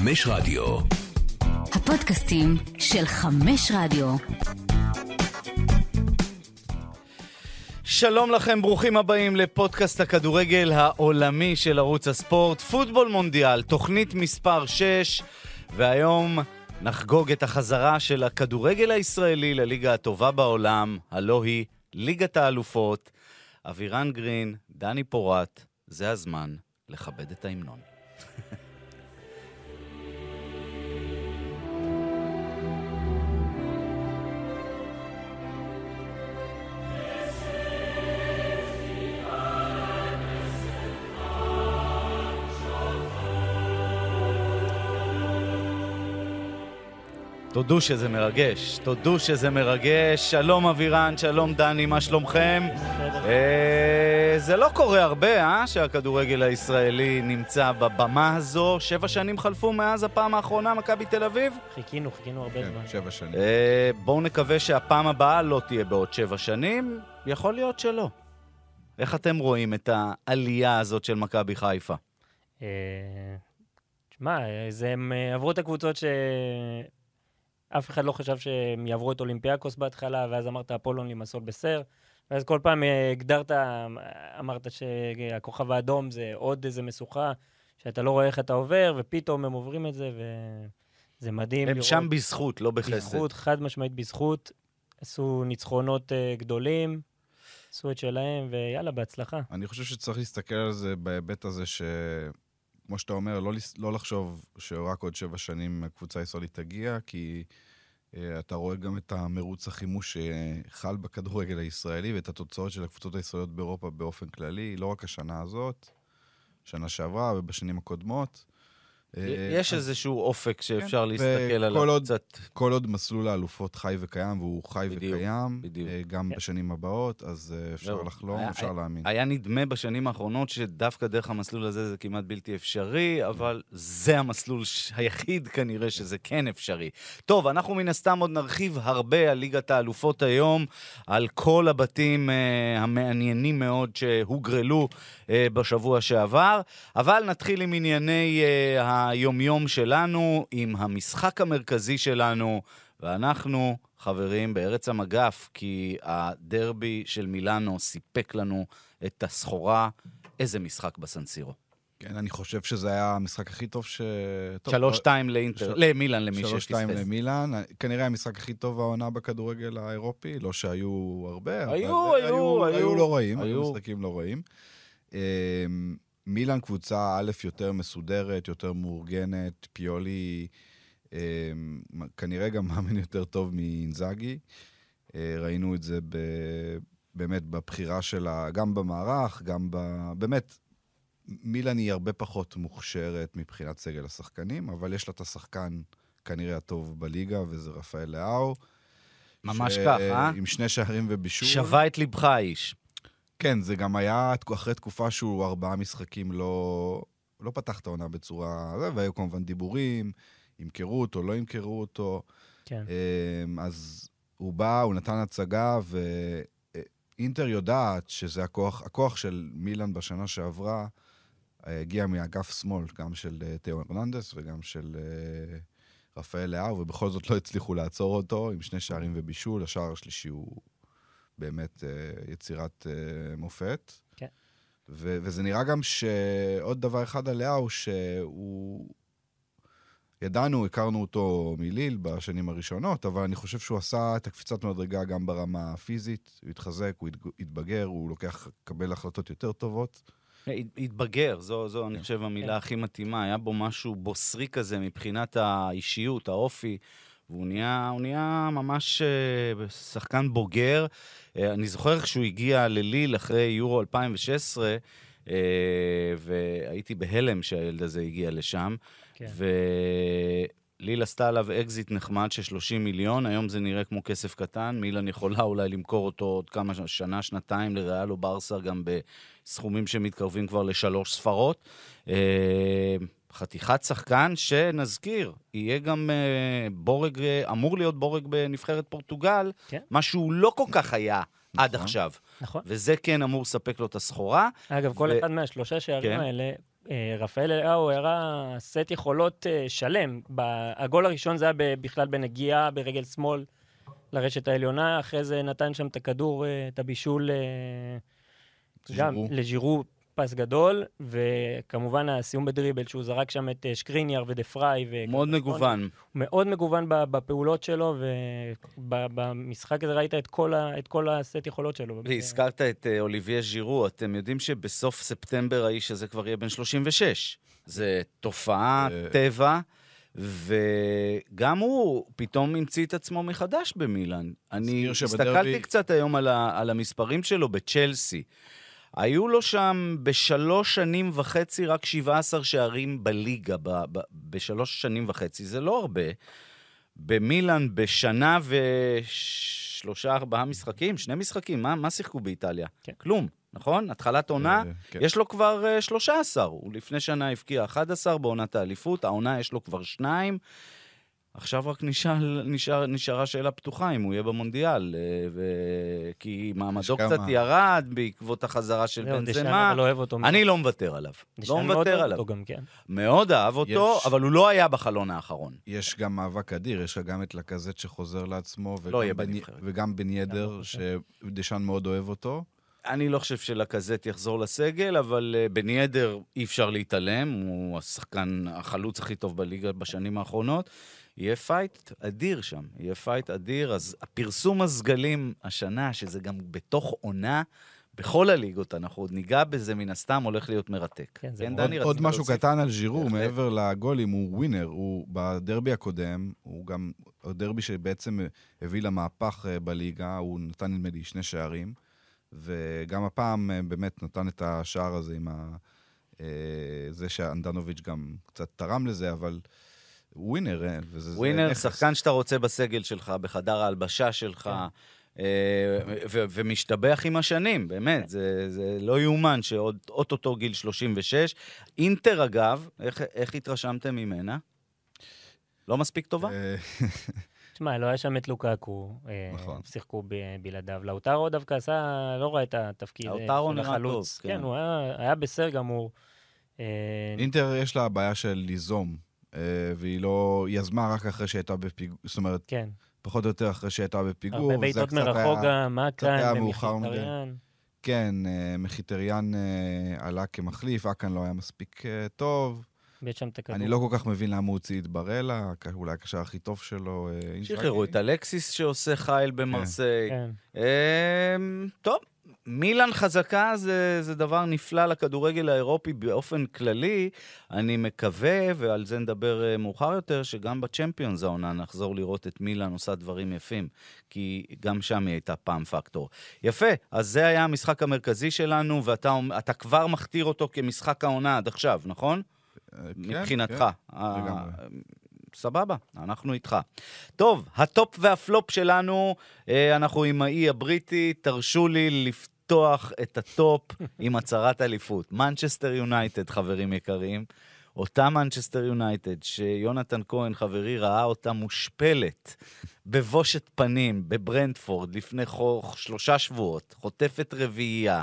חמש רדיו. הפודקאסטים של חמש רדיו. שלום לכם, ברוכים הבאים לפודקאסט הכדורגל העולמי של ערוץ הספורט, פוטבול מונדיאל, תוכנית מספר 6, והיום נחגוג את החזרה של הכדורגל הישראלי לליגה הטובה בעולם, הלא היא ליגת האלופות. אבירן גרין, דני פורט, זה הזמן לכבד את ההמנון. תודו שזה מרגש, תודו שזה מרגש. שלום אבירן, שלום דני, מה שלומכם? אה, זה לא קורה הרבה, אה? שהכדורגל הישראלי נמצא בבמה הזו. שבע שנים חלפו מאז הפעם האחרונה, מכבי תל אביב? חיכינו, חיכינו הרבה כן, זמן. שבע שנים. אה, בואו נקווה שהפעם הבאה לא תהיה בעוד שבע שנים. יכול להיות שלא. איך אתם רואים את העלייה הזאת של מכבי חיפה? אה, תשמע, זה הם אה, עברו את הקבוצות שאף אחד לא חשב שהם יעברו את אולימפיאקוס בהתחלה, ואז אמרת אפולון לימסול בסר, ואז כל פעם אה, הגדרת, אמרת שהכוכב האדום זה עוד איזה משוכה, שאתה לא רואה איך אתה עובר, ופתאום הם עוברים את זה, וזה מדהים הם לראות. שם בזכות, לא בחסד. בזכות, חד משמעית בזכות. עשו ניצחונות אה, גדולים, עשו את שלהם, ויאללה, בהצלחה. אני חושב שצריך להסתכל על זה בהיבט הזה ש... כמו שאתה אומר, לא, לא לחשוב שרק עוד שבע שנים הקבוצה הישראלית תגיע, כי uh, אתה רואה גם את המרוץ החימוש שחל בכדורגל הישראלי ואת התוצאות של הקבוצות הישראליות באירופה באופן כללי, לא רק השנה הזאת, שנה שעברה ובשנים הקודמות. אה, יש איזשהו אופק שאפשר כן, להסתכל עליו עוד- קצת. כל עוד מסלול האלופות חי וקיים, והוא חי בדיוק, וקיים, בדיוק. אה, גם כן. בשנים הבאות, אז אה, אפשר זהו. לחלום, היה- אפשר להאמין. היה נדמה בשנים האחרונות שדווקא דרך המסלול הזה זה כמעט בלתי אפשרי, אבל זה המסלול היחיד כנראה שזה כן אפשרי. טוב, אנחנו מן הסתם עוד נרחיב הרבה על ליגת האלופות היום, על כל הבתים אה, המעניינים מאוד שהוגרלו אה, בשבוע שעבר, אבל נתחיל עם ענייני אה, היומיום שלנו, עם המשחק המרכזי שלנו, ואנחנו, חברים, בארץ המגף, כי הדרבי של מילאנו סיפק לנו את הסחורה. איזה משחק בסנסירו. כן, אני חושב שזה היה המשחק הכי טוב ש... שלוש שתיים לאינטר, של- למילאן, למי שלוש שתיים שפספס. למילאן, כנראה המשחק הכי טוב העונה בכדורגל האירופי, לא שהיו הרבה, אבל היו, היו, היו. היו לא רעים, היו היו. משחקים לא רעים. מילאן קבוצה א' יותר מסודרת, יותר מאורגנת, פיולי אמ, כנראה גם מאמן יותר טוב מאינזאגי. אה, ראינו את זה ב... באמת בבחירה שלה, גם במערך, גם ב... באמת, מילאן היא הרבה פחות מוכשרת מבחינת סגל השחקנים, אבל יש לה את השחקן כנראה הטוב בליגה, וזה רפאל לאהו. ממש ש- כך, אה? עם שני שערים ובישול. שווה את לבך האיש. כן, זה גם היה אחרי תקופה שהוא ארבעה משחקים לא, לא פתח את העונה בצורה... והיו כמובן דיבורים, ימכרו אותו, לא ימכרו אותו. כן. אמ, אז הוא בא, הוא נתן הצגה, ואינטר יודעת שזה הכוח, הכוח של מילאן בשנה שעברה, אה, הגיע מאגף שמאל, גם של אה, תאו הרננדס וגם של אה, רפאל לאהו, ובכל זאת לא הצליחו לעצור אותו עם שני שערים ובישול. השער השלישי הוא באמת אה, יצירת אה, מופת. כן. ו- וזה נראה גם שעוד דבר אחד על לאהו, שהוא... ידענו, הכרנו אותו מליל בשנים הראשונות, אבל אני חושב שהוא עשה את הקפיצת מדרגה גם ברמה הפיזית. הוא התחזק, הוא התבגר, הוא לוקח, קבל החלטות יותר טובות. הת- התבגר, זו, זו כן. אני חושב המילה הכי מתאימה. היה בו משהו בוסרי כזה מבחינת האישיות, האופי, והוא נהיה, הוא נהיה ממש אה, שחקן בוגר. אה, אני זוכר איך שהוא הגיע לליל אחרי יורו 2016, אה, והייתי בהלם שהילד הזה הגיע לשם. כן. וליל עשתה עליו אקזיט נחמד של 30 מיליון, היום זה נראה כמו כסף קטן, מילן יכולה אולי למכור אותו עוד כמה שנה, שנתיים לריאל או ברסה, גם בסכומים שמתקרבים כבר לשלוש ספרות. חתיכת שחקן שנזכיר, יהיה גם אה, בורג, אה, אמור להיות בורג בנבחרת פורטוגל, כן. מה שהוא לא כל כך היה עד נכון. עכשיו. נכון. וזה כן אמור לספק לו את הסחורה. אגב, כל ו- אחד מהשלושה שערים כן. האלה, אה, רפאל אליהו הראה סט יכולות אה, שלם. הגול הראשון זה היה בכלל בנגיעה ברגל שמאל לרשת העליונה, אחרי זה נתן שם את הכדור, את הבישול גם ז'ירו. לז'ירו פס גדול, וכמובן הסיום בדריבל, שהוא זרק שם את אה, שקריניאר ודה פריי. מאוד מגוון. הוא מאוד מגוון בפעולות שלו, ובמשחק הזה ראית את כל, ה- את כל הסט יכולות שלו. והזכרת את אה, אוליביה ז'ירו, אתם יודעים שבסוף ספטמבר האיש הזה כבר יהיה בן 36. זה תופעה, אה. טבע, וגם הוא פתאום המציא את עצמו מחדש במילאן. אני הסתכלתי קצת היום על, ה, על המספרים שלו בצ'לסי. היו לו שם בשלוש שנים וחצי רק 17 שערים בליגה, ב, ב, בשלוש שנים וחצי. זה לא הרבה. במילאן בשנה ושלושה, ארבעה משחקים, שני משחקים, מה, מה שיחקו באיטליה? כן. כלום, נכון? התחלת עונה, אה, כן. יש לו כבר uh, 13. הוא לפני שנה הבקיע 11 בעונת האליפות, העונה יש לו כבר שניים. עכשיו רק נשאר, נשאר, נשארה שאלה פתוחה אם הוא יהיה במונדיאל, אה, ו... כי מעמדו כמה- קצת ירד בעקבות החזרה של בנזמה. אבל לא אוהב אותו. אני לא מוותר עליו. לא מוותר עליו. גם, כן. מאוד אהב אותו, יש- אבל הוא לא היה בחלון האחרון. יש גם מאבק אדיר, יש לך גם את לקזט שחוזר לעצמו, וגם לא בנבחרת. וגם בן ידר, לא שדשאן מאוד אוהב אותו. אני לא חושב שלקזט יחזור לסגל, אבל אה, בן ידר אי אפשר להתעלם, הוא השחקן, החלוץ הכי טוב בליגה בשנים האחרונות. יהיה fight אדיר שם, יהיה fight אדיר. אז הפרסום הסגלים השנה, שזה גם בתוך עונה, בכל הליגות, אנחנו עוד ניגע בזה מן הסתם, הולך להיות מרתק. כן, זה כן, עוד, דני, עוד רצית משהו להוסיף? קטן על ז'ירו. מעבר לגולים, הוא ווינר. הוא בדרבי הקודם, הוא גם, הדרבי שבעצם הביא למהפך אה, בליגה, הוא נתן נדמה לי שני שערים, וגם הפעם אה, באמת נתן את השער הזה עם ה... אה, זה שאנדנוביץ' גם קצת תרם לזה, אבל ווינר, אה, ווינר. שחקן שאתה רוצה בסגל שלך, בחדר ההלבשה שלך, אה, ו- ומשתבח עם השנים, באמת, זה, זה לא יאומן שעוד אוטוטו גיל 36. אינטר, אגב, איך, איך התרשמתם ממנה? לא מספיק טובה? אה, תשמע, לא היה שם את לוקאקו, אה, נכון. שיחקו ב- בלעדיו. לאוטרו דווקא עשה, לא רואה את התפקיד לאוטרו של נראה החלוץ. טוב, כן. כן, הוא היה- היה בסדר גמור. אינטר יש לה בעיה של ליזום, והיא לא... היא יזמה רק אחרי שהייתה בפיגור, זאת אומרת, כן, פחות או יותר אחרי שהייתה בפיגור. הרבה בעיטות מרחוק היה- גם, מדי. ומחיטריאן. כן, אה, מחיטריאן אה, עלה כמחליף, אקן לא היה מספיק אה, טוב. שם את הכדור. אני לא כל כך מבין למה הוא הוציא את ברלה, אולי הקשר הכי טוב שלו. אה. שחררו את אלקסיס שעושה חייל במרסיי. כן. אמ, טוב, מילאן חזקה זה, זה דבר נפלא לכדורגל האירופי באופן כללי. אני מקווה, ועל זה נדבר אה, מאוחר יותר, שגם בצ'מפיונס העונה נחזור לראות את מילאן עושה דברים יפים, כי גם שם היא הייתה פעם פקטור. יפה, אז זה היה המשחק המרכזי שלנו, ואתה כבר מכתיר אותו כמשחק העונה עד עכשיו, נכון? אה, כן, מבחינתך. כן, לגמרי. סבבה, אנחנו איתך. טוב, ה top וה flop שלנו, אנחנו עם האי הבריטי, תרשו לי לפתוח את ה top עם הצהרת אליפות. מנצ'סטר יונייטד, חברים יקרים. אותה מנצ'סטר יונייטד, שיונתן כהן, חברי, ראה אותה מושפלת בבושת פנים בברנדפורד לפני חו- שלושה שבועות, חוטפת רביעייה.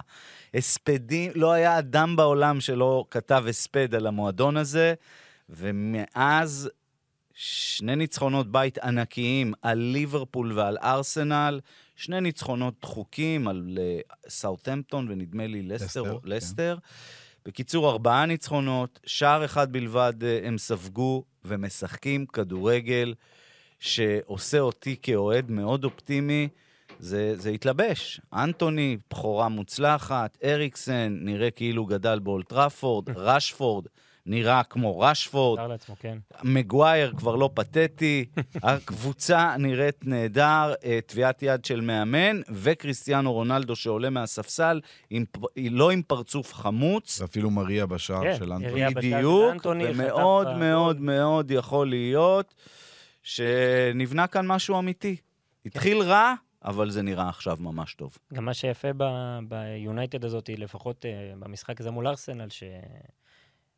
הספדים, לא היה אדם בעולם שלא כתב הספד על המועדון הזה, ומאז שני ניצחונות בית ענקיים על ליברפול ועל ארסנל, שני ניצחונות דחוקים על סאוטהמפטון ונדמה לי לסטר. לסטר, לסטר. לסטר. בקיצור, ארבעה ניצחונות, שער אחד בלבד אה, הם ספגו ומשחקים כדורגל שעושה אותי כאוהד מאוד אופטימי. זה, זה התלבש. אנטוני, בכורה מוצלחת, אריקסן, נראה כאילו גדל באולטראפורד, רשפורד, נראה כמו רשפורד, לעצמו, כן. מגווייר כבר לא פתטי, הקבוצה נראית נהדר, אה, טביעת יד של מאמן, וכריסטיאנו רונלדו שעולה מהספסל, עם, לא עם פרצוף חמוץ. ואפילו מריה בשער כן, של אנטוני. ירייה בשער של בדיוק, ומאוד. מאוד מאוד יכול להיות שנבנה כאן משהו אמיתי. התחיל רע, אבל זה נראה עכשיו ממש טוב. גם מה שיפה ב- ביונייטד הזאת, לפחות אה, במשחק הזה מול ארסנל, ש...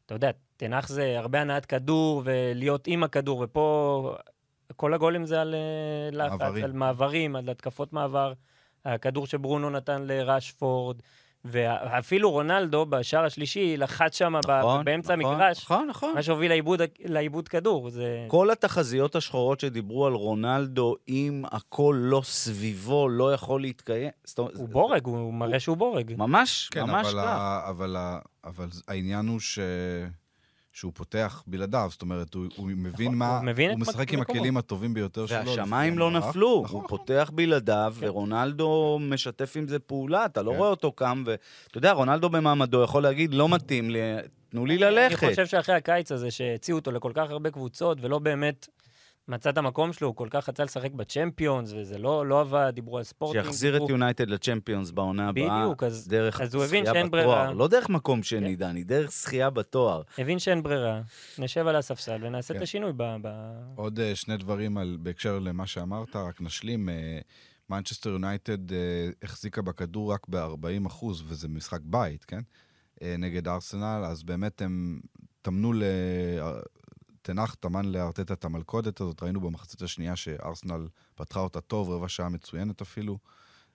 אתה יודע, תנח זה הרבה הנעת כדור ולהיות עם הכדור, ופה כל הגולים זה על אה, מעברים. על מעברים, על התקפות מעבר. הכדור שברונו נתן לרשפורד, ואפילו רונלדו בשער השלישי לחץ שם נכון, באמצע נכון, המגרש, נכון, נכון. מה שהוביל לאיבוד, לאיבוד כדור. זה... כל התחזיות השחורות שדיברו על רונלדו, אם הכל לא סביבו, לא יכול להתקיים. זאת אומרת, הוא בורג, הוא מראה שהוא בורג. ממש, כן, ממש אבל, כך. ה, אבל, ה, אבל העניין הוא ש... שהוא פותח בלעדיו, זאת אומרת, הוא, הוא מבין נכון, מה... הוא מבין הוא את משחק עם מקומו. הכלים הטובים ביותר שלו. והשמיים לא המערך. נפלו, נכון. הוא פותח בלעדיו, כן. ורונלדו משתף עם זה פעולה, אתה לא כן. רואה אותו קם, ואתה יודע, רונלדו במעמדו יכול להגיד, לא מתאים לי, תנו לי אני ללכת. חושב שאחרי הקיץ הזה, שהציעו אותו לכל כך הרבה קבוצות, ולא באמת מצא את המקום שלו, הוא כל כך רצה לשחק בצ'מפיונס, וזה לא, לא עבד, דיברו על ספורטינג. שיחזיר את יונייטד לצ'מפיונס בעונה הבאה, בדיוק, אז, דרך אז הוא הבין שאין בתואר. ברירה. לא דרך מקום שני, כן. דני, דרך זכייה בתואר. הבין שאין ברירה, נשב על הספסל ונעשה כן. את השינוי ב... ב... עוד אה, שני דברים על, בהקשר למה שאמרת, רק נשלים. אה, מנצ'סטר יונייטד אה, החזיקה בכדור רק ב-40 אחוז, וזה משחק בית, כן? אה, נגד ארסנל, אז באמת הם טמנו ל... תנח טמן לארטט את המלכודת הזאת, ראינו במחצית השנייה שארסנל פתחה אותה טוב, רבע שעה מצוינת אפילו,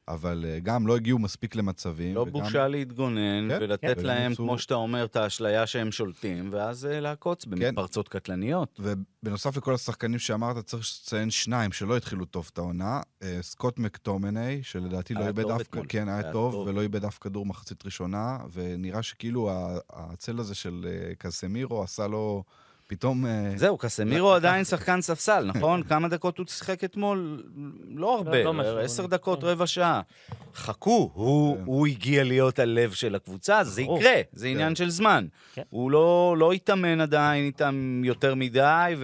אבל אה, גם לא הגיעו מספיק למצבים. לא וגם- בושה להתגונן כן, ולתת כן. להם, כמו שאתה אומר, את האשליה שהם שולטים, ואז אה, לעקוץ כן. במתפרצות קטלניות. ובנוסף לכל השחקנים שאמרת, צריך לציין שניים שלא התחילו טוב את העונה. אה, סקוט מקטומני, שלדעתי לא איבד אף... אתמול. כן, היה היה טוב, טוב. ולא איבד אף כדור מחצית ראשונה, ונראה שכאילו הצל הזה של קסמירו עשה לו פתאום... אה, זהו, קסמירו עדיין שחקן ספסל, נכון? כמה דקות הוא שיחק אתמול? לא הרבה, לא משהו, עשר כן. דקות, רבע שעה. חכו, הוא כן. הוא הגיע להיות הלב של הקבוצה, זה. יקרה, זה עניין של זמן. כן. הוא לא לא התאמן עדיין איתם יותר מדי,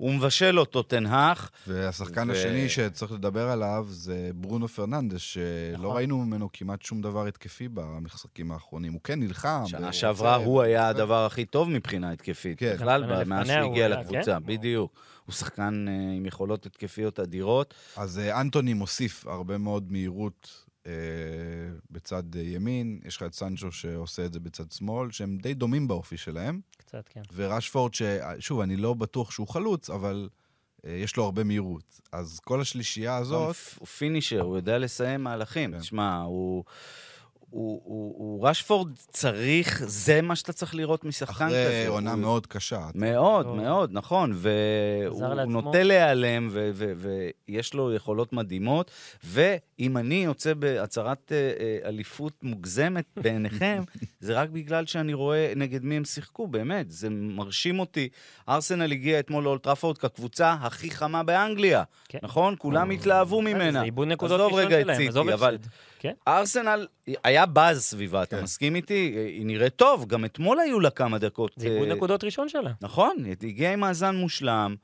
והוא מבשל אותו תנהך. והשחקן ו- השני שצריך לדבר עליו זה ברונו פרננדס, שלא נכון. ראינו ממנו כמעט שום דבר התקפי במשחקים האחרונים. הוא כן נלחם. שנה שעברה הוא היה ורוצה. הדבר הכי טוב מבחינה התקפית. כן. בכלל, מאז שהוא הוא הגיע לקבוצה, כן? בדיוק. הוא שחקן אה, עם יכולות התקפיות אדירות. אז אה, אנטוני מוסיף הרבה מאוד מהירות אה, בצד אה, ימין, יש לך את סנצ'ו שעושה את זה בצד שמאל, שהם די דומים באופי שלהם, קצת, כן. ורשפורד, שוב, אני לא בטוח שהוא חלוץ, אבל אה, יש לו הרבה מהירות. אז כל השלישייה הזאת, הוא פינישר, הוא יודע לסיים מהלכים. כן. תשמע, הוא... הוא, הוא, הוא רשפורד צריך, זה מה שאתה צריך לראות משחקן כזה. אחרי עונה הוא- מאוד קשה. מאוד, טוב. מאוד, נכון. והוא. נוטה להיעלם, ו- ו- ויש לו יכולות מדהימות. ואם אני יוצא בהצהרת אה, אה, אליפות מוגזמת בעיניכם, זה רק בגלל שאני רואה נגד מי הם שיחקו, באמת. זה מרשים אותי. ארסנל הגיע אתמול לאולד טראפורד כקבוצה הכי חמה באנגליה, כן. נכון? כולם התלהבו ממנה. זה איבוד נקודות ראשון את שלהם, עזוב אבל הפסד. כן. ארסנל, היה באז סביבה, אתה כן. מסכים איתי? היא נראית טוב, גם אתמול היו לה כמה דקות. זה איבוד אה, נקודות ראשון שלה. נכון, היא הגיעה עם מאזן מושלם,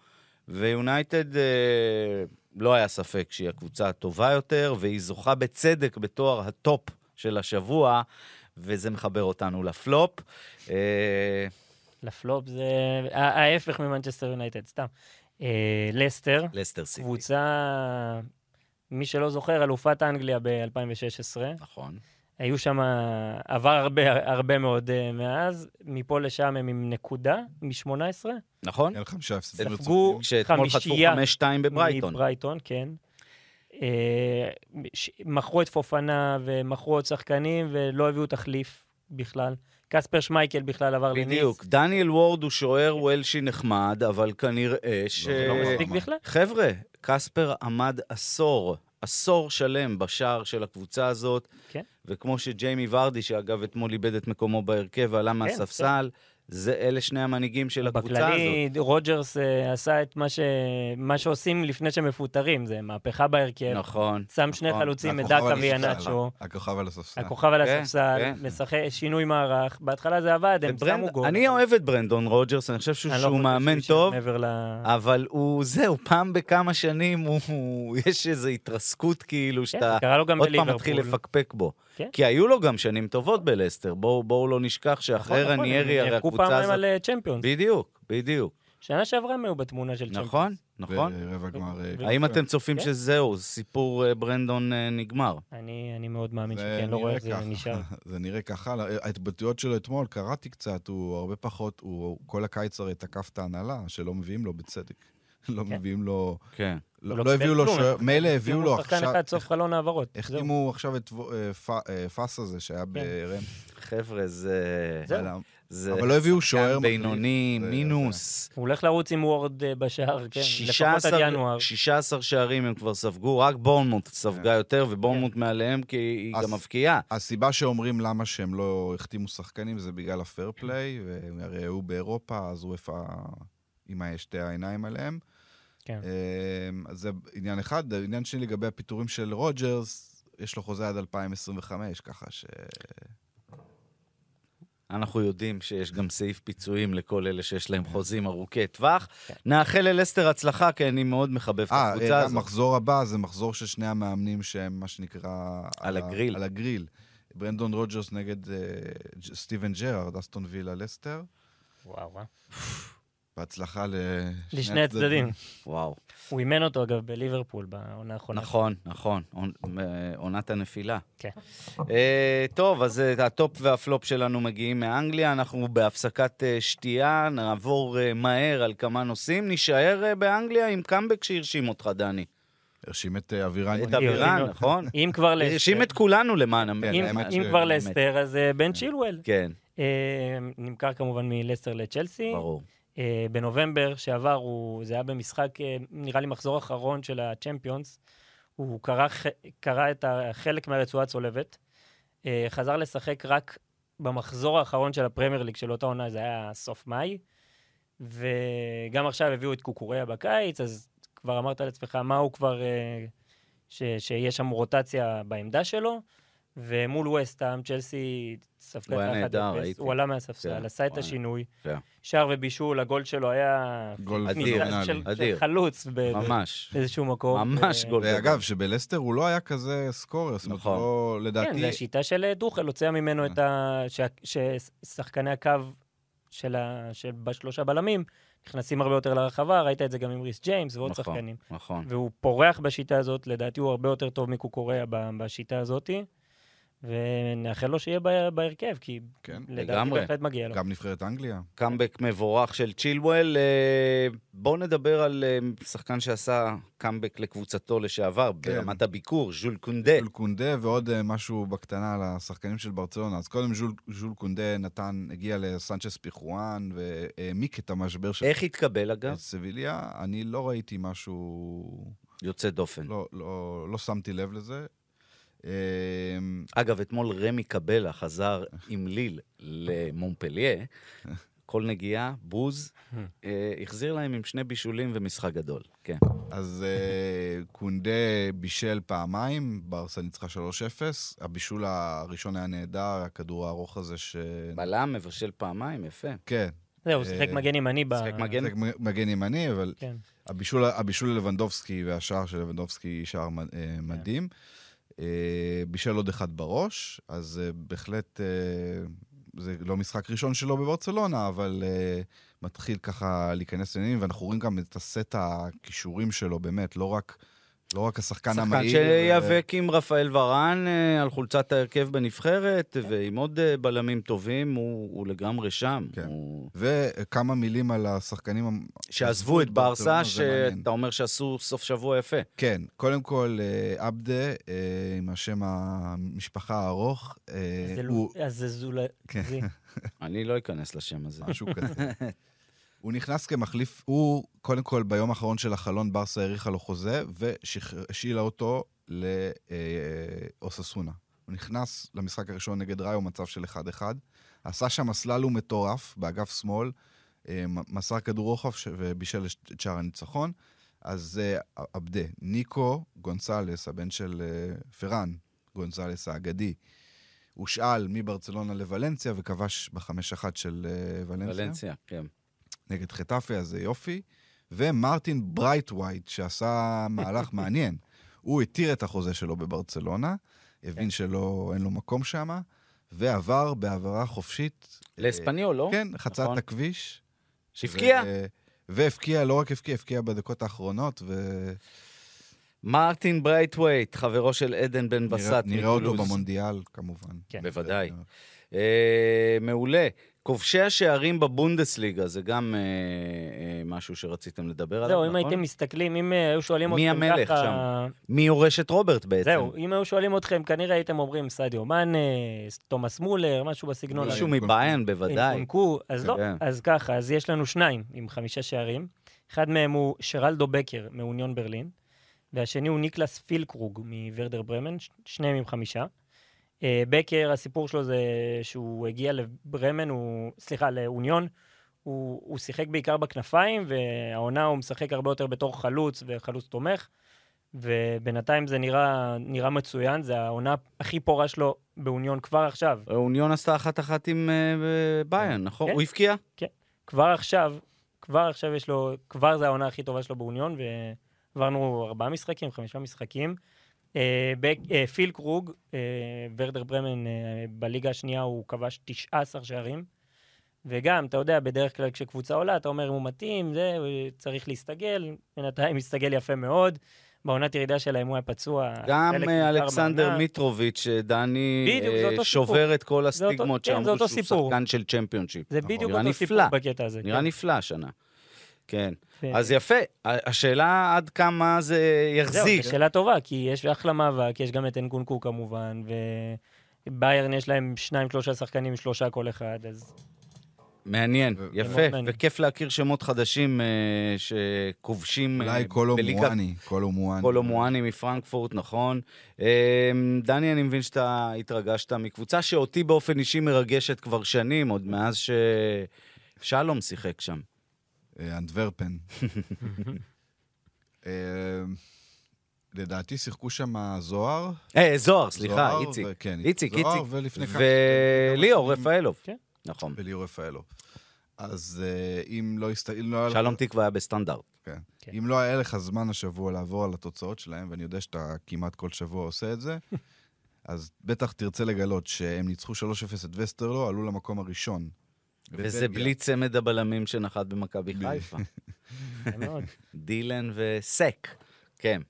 ויונייטד, אה, לא היה ספק שהיא הקבוצה הטובה יותר, והיא זוכה בצדק בתואר ה top של השבוע, וזה מחבר אותנו לפלופ. אה, לפלופ זה ההפך ממנצ'סטר יונייטד, סתם. לסטר, לסטר סיטי. קבוצה, מי שלא זוכר, אלופת אנגליה ב-2016. נכון. היו שם, עבר הרבה, הרבה מאוד אה, מאז, מפה לשם הם עם נקודה מ-18. נכון? אין חמישה הפסדים ספגו רצופים. שאתמול חטפו חמישייה 5-2 בברייטון. מברייטון, כן. אה, ש- מכרו את פופאנה ומכרו עוד שחקנים ולא הביאו תחליף בכלל. קספר שמייקל בכלל עבר לניס. בדיוק. דניאל וורד הוא שוער וולשי נחמד, אבל כנראה ש... זה לא אה, מספיק? בכלל. חבר'ה, קספר עמד עשור, עשור שלם בשער של הקבוצה הזאת. כן. וכמו שג'יימי ורדי, שאגב אתמול איבד את מקומו בהרכב ועלה מהספסל, זה אלה שני המנהיגים של הקבוצה הזאת. בכללי, רוג'רס אה, עשה את מה, ש... מה שעושים לפני שמפוטרים, זה מהפכה בהרכב. נכון. שם שני נכון. חלוצים, את דקה הספסל. ויאנצ'ו, הכוכב על הספסל. הכוכב על כן, הספסל, כן. משחק, שינוי מערך. בהתחלה זה עבד, הם וברנד- שמו גול. אני אוהב את ברנדון רוג'רס, אני חושב שהוא אני לא שהוא חושב מאמן טוב, ל... אבל הוא, זהו, פעם בכמה שנים הוא, יש איזו התרסקות כאילו, כן, שאתה עוד פעם. מתחיל לפקפק בו. כן. כי היו לו גם שנים טובות בלסטר, בואו בואו לא נשכח שאחרי נכון, נכון, רניירי, הם הרי נאבקו הקבוצה פעמיים הזאת... על אה, צ'מפיונס. בדיוק, בדיוק. שנה שעברה הם היו בתמונה של צ'מפיונס. נכון, נכון. ברבע גמר... אה, האם. אתם צופים כן. שזהו, סיפור אה, ברנדון נגמר? אני אני מאוד מאמין שכן, לא רואה איך זה ככה. נשאר. זה נראה ככה. ההתבטאויות שלו אתמול, קראתי קצת, הוא הרבה פחות, הוא כל הקיץ הרי תקף את ההנהלה, שלא מביאים לו בצדק. לא כן. מביאים לו... כן. לא לא לא הביאו לו שוער, הם מילא הביאו לו שחקן עכשיו... אחד סוף חלון העברות. החתימו עכשיו את אה, אה, פאס הזה שהיה ברם. חבר'ה, זה... זהו. אבל לא הביאו שוער שחקן בינוני, מינוס. הוא הולך לרוץ עם וורד אה, בשער, כן, לפחות 16 עד ינואר. 16 שערים הם כבר ספגו, רק בורנמוט ספגה יותר, ובורנמוט מעליהם כי היא גם מבקיעה. הסיבה שאומרים למה שהם לא החתימו שחקנים זה בגלל ה fair play, והרי הוא באירופה, אז אופ"א עם שתי העיניים עליהם. כן. אמ, אז זה עניין אחד. עניין שני לגבי הפיטורים של רוג'רס, יש לו חוזה עד 2025, ככה ש... אנחנו יודעים שיש גם סעיף פיצויים לכל אלה שיש להם חוזים ארוכי טווח. נאחל ללסטר הצלחה, כי אני מאוד מחבב את אה, הקבוצה הזאת. המחזור הבא זה מחזור של שני המאמנים שהם מה שנקרא... על הגריל. על הגריל. ברנדון רוג'רס נגד אה, סטיבן ג'רארד, אסטון וילה לסטר. וואו, וואו. בהצלחה לשני הצדדים. וואו. הוא אימן אותו, אגב, בליברפול בעונה האחרונה. נכון, נכון. עונ- עונת הנפילה. כן. אה, טוב, אז אה, ה top וה flop שלנו מגיעים מאנגליה. אנחנו בהפסקת אה, שתייה, נעבור אה, מהר על כמה נושאים. נישאר אה, באנגליה עם קאמבק שהרשים אותך, דני. הרשים את אבירן. את אבירן, נכון? אם כבר לסטר... הרשים את כולנו למען כן, המדינה. אם- האמת אם ש- כבר. לסטר, אז בן צ'ילואל. כן, אה, נמכר כמובן מלסטר לצ'לסי. ברור. אה, בנובמבר שעבר, הוא, זה היה במשחק, אה, נראה לי מחזור אחרון של הצ'מפיונס, הוא קרא, קרא את החלק מהרצועה הצולבת, אה, חזר לשחק רק במחזור האחרון של הפרמייר ליג של אותה עונה, זה היה סוף מאי, וגם עכשיו הביאו את קוקוריה בקיץ, אז כבר אמרת לעצמך מה הוא כבר, אה, ש, שיש שם רוטציה בעמדה שלו, ומול וסטאם, צ'לסי ספגה היה את האחת נהדר, אפס. הוא עלה מהספסל, כן, עשה את השינוי. כן. שער ובישול, הגול שלו היה... גול של, אדיר. של חלוץ ב- ממש. באיזשהו מקום. ממש ו- גול. ואגב, שבלסטר הוא לא היה כזה סקורר, זאת אומרת, נכון. לא, כן, לדעתי... זה השיטה של אה, דוכל, הוציאה ממנו את ה... ש- ששחקני הקו של ה... שבשלושה בלמים נכנסים הרבה יותר לרחבה, ראית את זה גם עם ריס ג'יימס ועוד נכון, שחקנים. נכון. והוא פורח בשיטה הזאת, לדעתי הוא הרבה יותר טוב מקוקוריה ב- בשיטה הזאת, ונאחל לו שיהיה בה- בהרכב, כי כן, לדעתי. בהחלט מגיע לו. גם נבחרת אנגליה. קאמבק מבורך של צ'ילואל. אה, בואו נדבר על אה, שחקן שעשה קאמבק לקבוצתו לשעבר, כן. ברמת הביקור, ז'ול קונדה. ז'ול קונדה ועוד אה, משהו בקטנה על השחקנים של ברצלונה. אז קודם ז'ול, ז'ול קונדה נתן, הגיע לסנצ'ס פיסחואן והעמיק את המשבר של איך התקבל, אגב? סביליה. אני לא ראיתי משהו... יוצא דופן. לא, לא, לא שמתי לב לזה. אה, אגב, אתמול רמי קבלה חזר עם ליל למונפליה, כל נגיעה, בוז, אה, החזיר להם עם שני בישולים ומשחק גדול. כן. אז אה, קונדה בישל פעמיים, ברסה ניצחה 3-0. הבישול הראשון היה נהדר, הכדור הארוך הזה ש... בלם מבשל פעמיים, יפה. כן, זהו, הוא שיחק אה, מגן ימני ב... שיחק מגן. זה מגן ימני, אבל כן. הבישול, ללבנדובסקי והשער של לבנדובסקי שער מ- כן. אה, בישל עוד אחד בראש, אז אה, בהחלט, אה, זה לא משחק ראשון שלו בברצלונה, אבל מתחיל ככה להיכנס לעניינים, ואנחנו רואים גם את הסט הכישורים שלו, באמת, לא רק, לא רק השחקן שחקן המהיר. שייאבק עם רפאל ורן אה, על חולצת ההרכב בנבחרת, ועם עוד אה, בלמים טובים, הוא הוא לגמרי שם. כן. הוא- וכמה מילים על השחקנים שעזבו את ברסה. שאתה אומר שעשו סוף שבוע יפה. כן, קודם כל, אה, עבדה, עם השם המשפחה הארוך, זה הוא לא- אז זה זולה... כן. אני לא אכנס לשם הזה. משהו כזה. הוא נכנס כמחליף, הוא, קודם כל, ביום האחרון של החלון, ברסה האריכה לו חוזה, והשאילה אותו לאוססונה. הוא נכנס למשחק הראשון נגד ראיו, מצב של 1-1. עשה שם סללום מטורף באגף שמאל, אה, מסר כדור רוחב ובישל את שער הניצחון. אז זה עבדה. ניקו גונסלס, הבן של אה, פרן גונסלס האגדי, הושאל מברצלונה לוולנסיה וכבש בחמש אחת של אה, ולנסיה. ולנסיה, כן. נגד חטאפה, אז זה יופי. ומרטין ברייטווייט, שעשה מהלך מעניין. הוא התיר את החוזה שלו בברצלונה, הבין כן. שלא, אין לו מקום שם, ועבר בהעברה חופשית. לאספניול, לא? אה, כן, חצה נכון. את הכביש. שהבקיע. ו- והבקיע, לא רק הבקיע, הבקיע בדקות האחרונות, מרטין ברייטווייט, חברו של עדן בן בסט ונראה אותו. במונדיאל, כמובן. כן. בוודאי. אה, מעולה. כובשי השערים בבונדסליגה, זה גם אה, אה, משהו שרציתם לדבר עליו, זהו, נכון? אם הייתם מסתכלים, אם אה, היו שואלים מי אתכם המלך ככה... שם? מי יורש את רוברט בעצם? זהו, אם היו שואלים אתכם, כנראה הייתם אומרים סעדיו מאנה, תומאס מולר, משהו בסגנון הזה. מישהו. מביין, בוודאי. אינקונקו, אז לא, כן. אז ככה, אז יש לנו שניים עם חמישה שערים. אחד מהם הוא שרלדו בקר מאוניון ברלין, והשני הוא ניקלס פילקרוג מוורדר ברמן, שניהם עם חמישה. אה, בקר, הסיפור שלו זה שהוא הגיע לברמן, הוא, סליחה, לאוניון, הוא, הוא שיחק בעיקר בכנפיים, והעונה הוא משחק הרבה יותר בתור חלוץ וחלוץ תומך, ובינתיים זה נראה, נראה מצוין, זה העונה הכי פורה שלו באוניון כבר עכשיו. אוניון עשתה אחת-אחת עם אה, ביין, נכון? כן. הוא הבקיע? כבר עכשיו, כבר עכשיו יש לו, כבר זה העונה הכי טובה שלו באוניון, ועברנו ארבעה משחקים, חמישה משחקים. אה, אה, פיל קרוג, אה, ורדר ברמן, בליגה השנייה הוא כבש 19 שערים. וגם, אתה יודע, בדרך כלל כשקבוצה עולה, אתה אומר, אם הוא מתאים, זה, הוא צריך להסתגל. בינתיים הסתגל יפה מאוד. בעונת ירידה שלהם הוא היה פצוע. גם אלכסנדר מהעונה. מיטרוביץ', דני בדיוק, שובר את כל הסטיגמות כן, שאמרו שהוא סיפור. שחקן של צ'מפיונשיפ. זה נכון. בדיוק אותו סיפור. בקטע הזה. נראה כן. נפלא השנה. כן. אז יפה, השאלה עד כמה זה זהו, יחזיק. זו שאלה טובה, כי יש אחלה מאבק, יש גם את אנקונקו כמובן, וביירן יש להם שניים, שלושה שחקנים, שלושה כל אחד, אז מעניין, יפה. וכיף להכיר שמות חדשים אה, שכובשים אה, אולי קולו מואני. קולו מואני. קולו מואני מפרנקפורט, נכון. אה, דני, אני מבין שאתה התרגשת מקבוצה שאותי באופן אישי מרגשת כבר שנים, עוד מאז ששלום שיחק שם. אה, אנטוורפן. אה, לדעתי שיחקו שם זוהר. אה, זוהר, סליחה, זוהר איציק. כן, איציק, זוהר, איציק. ולפני כמה- וליאור רפאלוב. כן. נכון. וליאור רפאלוב. אז אה, אם לא הסת... לא שלום תקווה היה בסטנדרט. כן. כן. אם לא היה לך זמן השבוע לעבור על התוצאות שלהם, ואני יודע שאתה כמעט כל שבוע עושה את זה, אז בטח תרצה לגלות שהם ניצחו 3-0 את וסטרלו, עלו למקום הראשון. וזה. בלי צמד הבלמים שנחת במכבי. חיפה. דילן וסק. כן.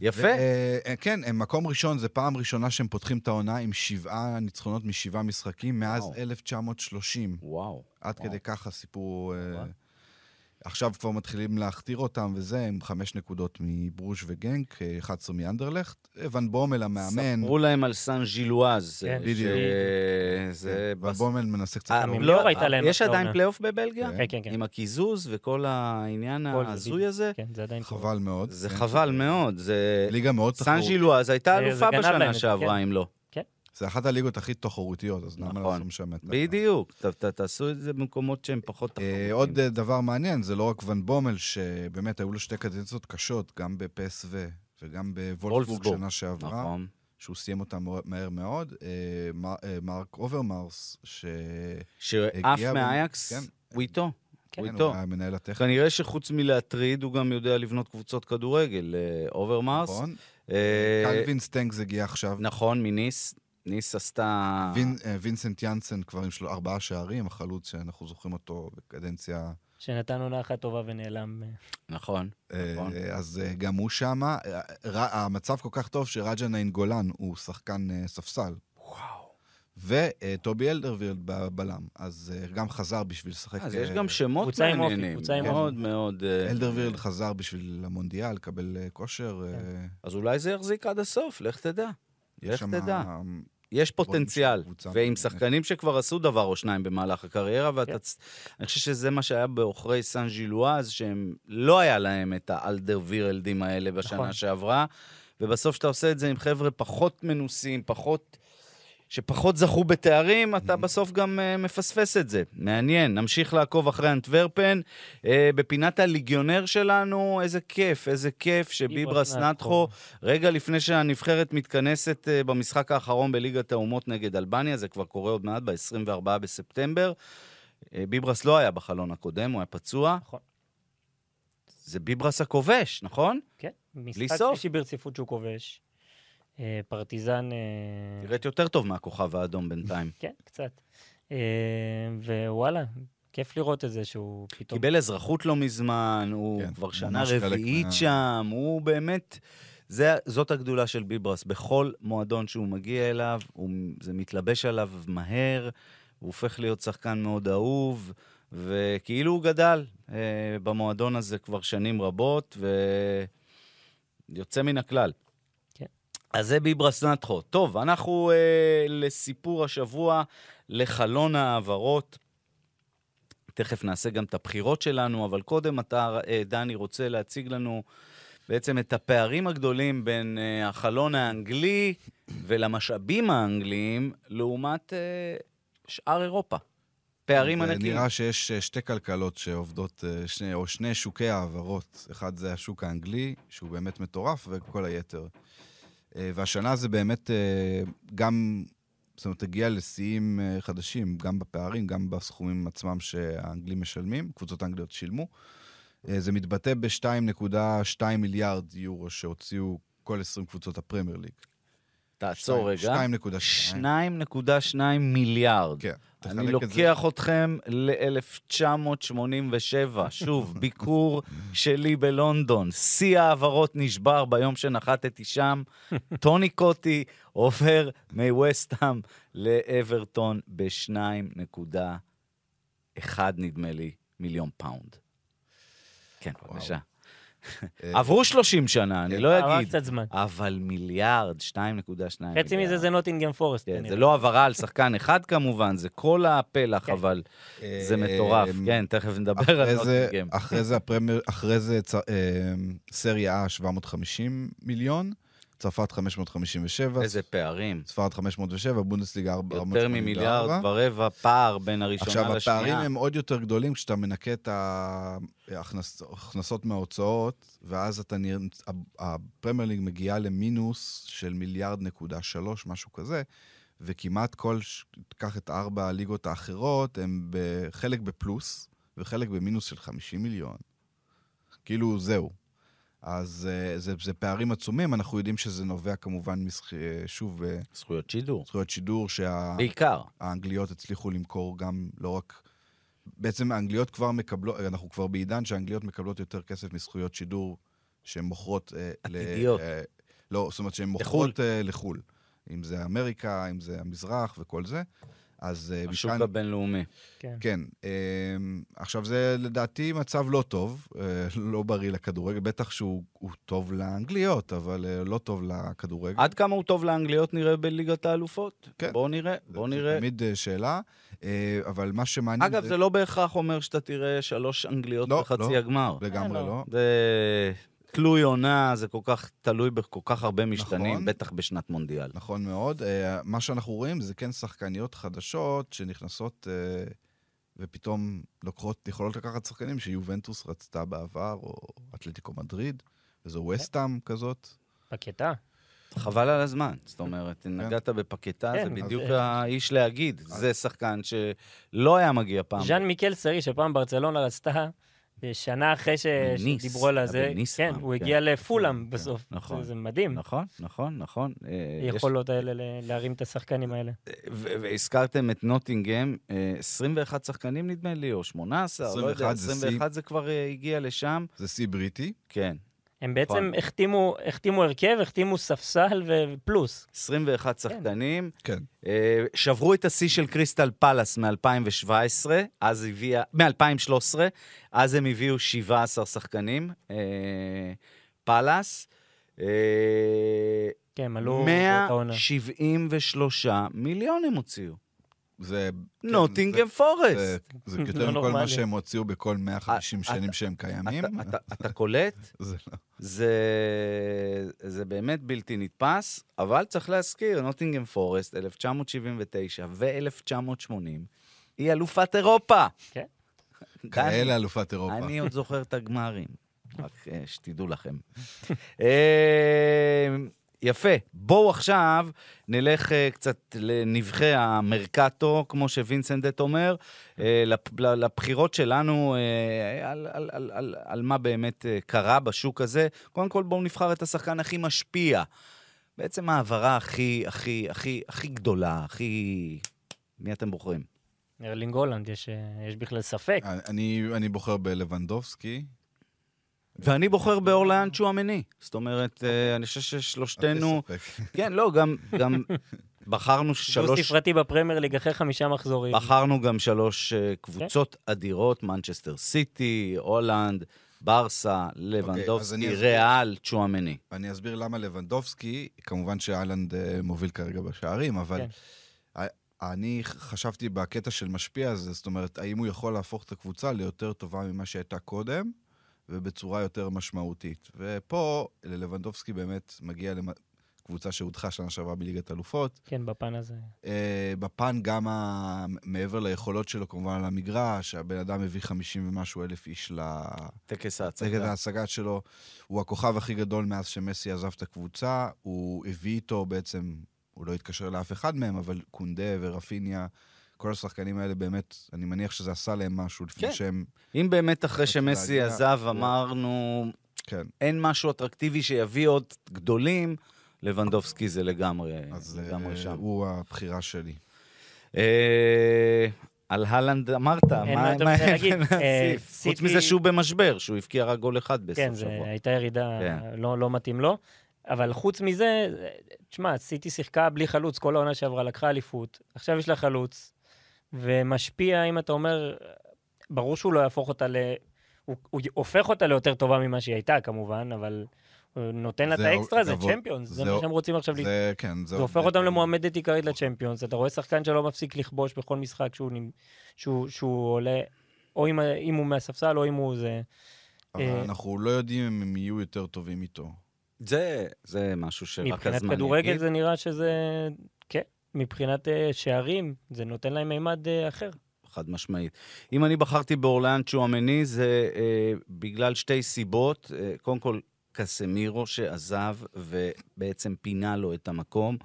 יפה. ו- אה, כן, הם מקום ראשון, זה פעם ראשונה שהם פותחים את העונה עם שבעה ניצחונות משבעה משחקים מאז וואו. 1930. וואו. עד וואו. כדי כך הסיפור... אה, וואו. עכשיו כבר מתחילים להכתיר אותם וזה, עם חמש נקודות מברוז' וגנק, אה, 11 מאנדרלכט. ון בומל המאמן, ספרו להם על סן ז'ילואז'. כן, בדיוק. זה... ון בומל מנסה קצת... אה, לעבור. לא הייתה להם יש עדיין. פלייאוף בבלגיה? כן, כן, כן. עם הקיזוז וכל העניין ההזוי. הזה? כן, זה עדיין. חבל מאוד. זה כן. חבל מאוד. זה... ליגה מאוד סן תחרותית. ז'ילואז' הייתה אלופה בשנה שעברה, כן. אם לא. זה אחת הליגות הכי תחרותיות, אז למה נכון. לעשות משמת? בדיוק. ת- ת- תעשו את זה במקומות שהם פחות אה, תחרותיים. עוד אה, דבר מעניין, זה לא רק ון בומל, שבאמת היו לו שתי קדנציות קשות, גם בפ.ס.וו וגם בוולפסבורג וולפסבורג. שנה שעברה, נכון. שהוא סיים אותה מהר מאוד. אה, מר- אה, מרק אוברמרס, ש... שעף מאייקס, כן. הוא איתו. הוא כן, איתו. הוא היה המנהל הטכני, כנראה שחוץ מלהטריד, הוא גם יודע לבנות קבוצות כדורגל. אה, אוברמארס. נכון? אה, קלווין סטנגס הגיע עכשיו. נכון, מניס. ניס עשתה... וין- אה, וינסנט יאנסן כבר עם שלו ארבעה שערים, החלוץ שאנחנו זוכרים אותו בקדנציה... שנתן עונה אחת טובה ונעלם. נכון. אה, נכון. אז אה, גם הוא שמה. ר- המצב כל כך טוב שרג'ה נאינגולן הוא שחקן ספסל. וואו. וטובי אלדרוויירלד בבלם, אז גם חזר בשביל לשחק... אז יש גם שמות קבוצה עם אופי, מעניינים. קבוצה עם מאוד מאוד... אה, אלדרוויירלד חזר בשביל המונדיאל, לקבל כושר. אה, אז אולי זה יחזיק עד הסוף, לך תדע. יש שם... תדע. יש פוטנציאל, ועם. שחקנים שכבר עשו דבר או שניים במהלך הקריירה, ואתה... כן. אני חושב שזה מה שהיה בעוכרי סן ז'ילואז', שהם לא היה להם את האלדרוויירלדים האלה בשנה נכון. שעברה, ובסוף כשאתה עושה את זה עם חבר'ה פחות מנוסים, פחות... שפחות זכו בתארים, אתה בסוף גם uh, מפספס את זה. מעניין, נמשיך לעקוב אחרי אנטוורפן. Uh, בפינת הליגיונר שלנו, איזה כיף, איזה כיף שביברס נטחו, רגע לפני שהנבחרת מתכנסת uh, במשחק האחרון בליגת האומות נגד אלבניה, זה כבר קורה עוד מעט, ב-24 בספטמבר. Uh, ביברס לא היה בחלון הקודם, הוא היה פצוע. נכון. זה ביברס הכובש, נכון? כן, בלי משחק. שלישי ברציפות שהוא כובש. אה, פרטיזן... אה, נראית יותר טוב מהכוכב האדום בינתיים. כן, קצת. אה, ווואלה, כיף לראות את זה שהוא פתאום... קיבל אזרחות לא מזמן, הוא כן, כבר שנה חלק רביעית שם, הוא באמת... זה, זאת הגדולה של ביברס. בכל מועדון שהוא מגיע אליו, הוא, זה מתלבש עליו מהר, הוא הופך להיות שחקן מאוד אהוב, וכאילו הוא גדל אה, במועדון הזה כבר שנים רבות, ויוצא מן הכלל. כן. אז זה ביברס נטחו. טוב, אנחנו אה, לסיפור השבוע, לחלון ההעברות. תכף נעשה גם את הבחירות שלנו, אבל קודם אתה, אה, דני, רוצה להציג לנו בעצם את הפערים הגדולים בין אה, החלון האנגלי ולמשאבים האנגליים לעומת אה, שאר אירופה. פערים ענקיים. נראה שיש אה, שתי כלכלות שעובדות, אה, שני, או שני שוקי העברות. אחד זה השוק האנגלי, שהוא באמת מטורף, וכל היתר. אה, והשנה זה באמת אה, גם, זאת אומרת, הגיע לשיאים אה, חדשים, גם בפערים, גם בסכומים עצמם שהאנגלים משלמים, קבוצות האנגליות שילמו. זה מתבטא ב-2.2 מיליארד יורו שהוציאו כל 20 קבוצות הפרמייר ליג. תעצור רגע. 2.2. 2.2 מיליארד. כן. אני את זה- לוקח אתכם ל-1987, שוב, ביקור שלי בלונדון. שיא ההעברות נשבר ביום שנחתתי שם. טוני קוטי עובר מווסטהאם לאברטון ב-2.1, נדמה לי, מיליון פאונד. כן. בבקשה. אה, עברו 30 שנה, אני כן. לא עבר אגיד. קצת זמן. אבל מיליארד, 2.2 מיליארד. חצי מזה זה נוטינגרם פורסט. כן. זה לא העברה על שחקן אחד כמובן, זה כל הפלח, כן. אבל אה, זה מטורף. כן, תכף נדבר על נוטינגהם. אחרי זה אה, סריה A 750 מיליון, צרפת 557, איזה פערים. ספרד 507, בונדסליגה 484. יותר ממיליארד ורבע פער בין הראשונה עכשיו, לשנייה. הפערים הם עוד יותר גדולים כשאתה מנקה את ההכנסות מההוצאות, ואז אתה נראה, הפרמייר ליג מגיעה למינוס של מיליארד נקודה שלוש, משהו כזה, וכמעט כל, קח את ארבע הליגות האחרות, הם בחלק בפלוס, וחלק במינוס של 50 מיליון. כאילו, זהו. אז אה, זה, זה פערים עצומים, אנחנו יודעים שזה נובע כמובן, משח... אה, שוב, אה, זכויות שידור. זכויות שידור, שה... בעיקר. האנגליות הצליחו למכור גם לא רק... בעצם האנגליות כבר מקבלות, אנחנו כבר בעידן שהאנגליות מקבלות יותר כסף מזכויות שידור שהן מוכרות... ל- עתידיות. אה, לא, זאת אומרת שהן מוכרות אה, לחו"ל. אם זה אמריקה, אם זה המזרח וכל זה. אז אה, השוק מכאן- הבינלאומי. כן. כן. אה, עכשיו, זה לדעתי מצב לא טוב, אה, לא בריא לכדורגל, בטח שהוא הוא טוב לאנגליות, אבל אה, לא טוב לכדורגל. עד כמה הוא טוב לאנגליות נראה בליגת האלופות? כן. בואו נראה, בואו זה נראה. תמיד שאלה, אה, אבל מה שמעניין... אגב, זה לא בהכרח אומר שאתה תראה שלוש אנגליות לא, בחצי לא. הגמר. לגמרי אה, לא. לא. זה תלוי עונה, זה כל כך תלוי בכל כך הרבה משתנים, נכון. בטח בשנת מונדיאל. נכון מאוד. אה, מה שאנחנו רואים זה כן שחקניות חדשות שנכנסות אה, ופתאום לוקחות, יכולות לקחת שחקנים שיובנטוס רצתה בעבר, או אתלטיקו מדריד, וזו וסטאם כזאת. פקטה. חבל על הזמן. זאת אומרת, נגעת בפקטה, כן, זה אז, בדיוק אה, האיש להגיד. זה שחקן שלא היה מגיע פעם. ז'אן מיקל סרי, שפעם ברצלונה רצתה, שנה אחרי ש- בניס, שדיברו על בניס כן, פעם, הוא כן. הגיע לפולאם כן, בסוף. נכון. זה- זה מדהים, נכון, נכון, נכון. אה, יש- היכולות האלה ל- להרים את השחקנים האלה. ו- והזכרתם את נוטינגהם, אה, 21 שחקנים נדמה לי, או 18, לא יודע, 21 זה שיא. 21 זה כבר אה, הגיע לשם. זה שיא בריטי. כן, הם בעצם נכון. החתימו החתימו הרכב, החתימו ספסל ופלוס. 21 שחקנים. כן. אה, שברו את השיא של קריסטל פלאס מ-2017, אז הביאה, מ-2013, אז הם הביאו 17 שחקנים, אה, פלאס. אה, כן, הם עלו באותה עונה. 173 מיליון הם הוציאו. זה... כן, נוטינגהם זה- פורסט. זה- זה לא יותר מכל. מה שהם הוציאו בכל 150 אתה- שנים שהם קיימים. אתה- אתה- אתה קולט? זה לא. זה, זה באמת בלתי נתפס, אבל צריך להזכיר, נוטינגהם פורסט, 1979 ו-1980, היא אלופת אירופה. כן. כאלה אלופת אירופה. אני עוד זוכר את הגמרים, רק אה, שתדעו לכם. יפה. בואו עכשיו נלך אה, קצת לנבחי המרקטו, כמו שווינסנדט אומר, אה, לבחירות שלנו אה, על, על, על, על, על מה באמת קרה בשוק הזה. קודם כל, בואו נבחר את השחקן הכי משפיע. בעצם ההעברה הכי, הכי, הכי, הכי גדולה, הכי... מי אתם בוחרים? ארלינג הולאנד, יש יש בכלל ספק. אני אני בוחר בלבנדובסקי. ואני בוחר באורליאן צ'ואמני. זאת אומרת, אה, אני חושב ששלושתנו... כן, לא, גם, גם בחרנו שלוש... דו-ספרתי בפרמייר ליג אחרי חמישה מחזורים. בחרנו גם שלוש אה, קבוצות אדירות, מנצ'סטר סיטי, הולאנד, ברסה, אז אני לבנדובסקי, אסביר. ריאל, צ'ואמני. אני אסביר למה לבנדובסקי, כמובן שאלנד אה, מוביל כרגע בשערים, אבל כן. ה- אני חשבתי בקטע של משפיע הזה, זאת אומרת, האם הוא יכול להפוך את הקבוצה ליותר טובה ממה שהייתה קודם, ובצורה יותר משמעותית. ופה ללבנדובסקי באמת מגיע לקבוצה שהודחה שנה שעברה בליגת אלופות. כן, בפן הזה. אה, בפן גם ה... מעבר ליכולות שלו, כמובן, על המגרש, הבן אדם הביא 50 ומשהו אלף איש טקס לטקס ההצגה. ההשגה שלו. הוא הכוכב הכי גדול מאז שמסי עזב את הקבוצה. הוא הביא איתו בעצם, הוא לא התקשר לאף אחד מהם, אבל קונדה ורפיניה, כל השחקנים האלה באמת, אני מניח שזה עשה להם משהו לפני כן. שהם... אם באמת אחרי שמסי להגיע- עזב אמרנו, כן. אין משהו אטרקטיבי שיביא עוד גדולים, לבנדובסקי זה לגמרי, אז לגמרי אה, שם. הוא הבחירה שלי. אה, על הלנד אמרת, אין מה אין להגיד. להוסיף? אה, חוץ מזה שהוא במשבר, שהוא הבקיע רק גול אחד כן, בסוף זו שבוע. הייתה ירידה, כן. לא, לא מתאים לו. אבל חוץ מזה, תשמע, סיטי שיחקה בלי חלוץ כל העונה שעברה, לקחה אליפות, עכשיו יש לה חלוץ, ומשפיע, אם אתה אומר, ברור שהוא לא יהפוך אותה ל... הוא, הוא הופך אותה ליותר טובה ממה שהיא הייתה, כמובן, אבל הוא נותן לה את זה האקסטרה, זה צ'מפיונס, זה זה- מה שהם רוצים עכשיו. ל- זה, כן, זה... זה הופך אותם למועמדת עיקרית לצ'מפיונס. אתה רואה שחקן שלא מפסיק לכבוש בכל משחק שהוא, שהוא, שהוא עולה, או אם, אם הוא מהספסל או אם הוא זה. אבל אה, אנחנו לא יודעים אם הם יהיו יותר טובים איתו. זה, זה משהו שרק מבחינת הזמן כדורגל יגיד. זה נראה שזה... כן, מבחינת אה, שערים, זה נותן להם מימד אה, אחר. חד משמעית. אם אני בחרתי באורלן צ'ואמני, זה אה, בגלל שתי סיבות. אה, קודם כל, קסמירו שעזב ובעצם פינה לו את המקום.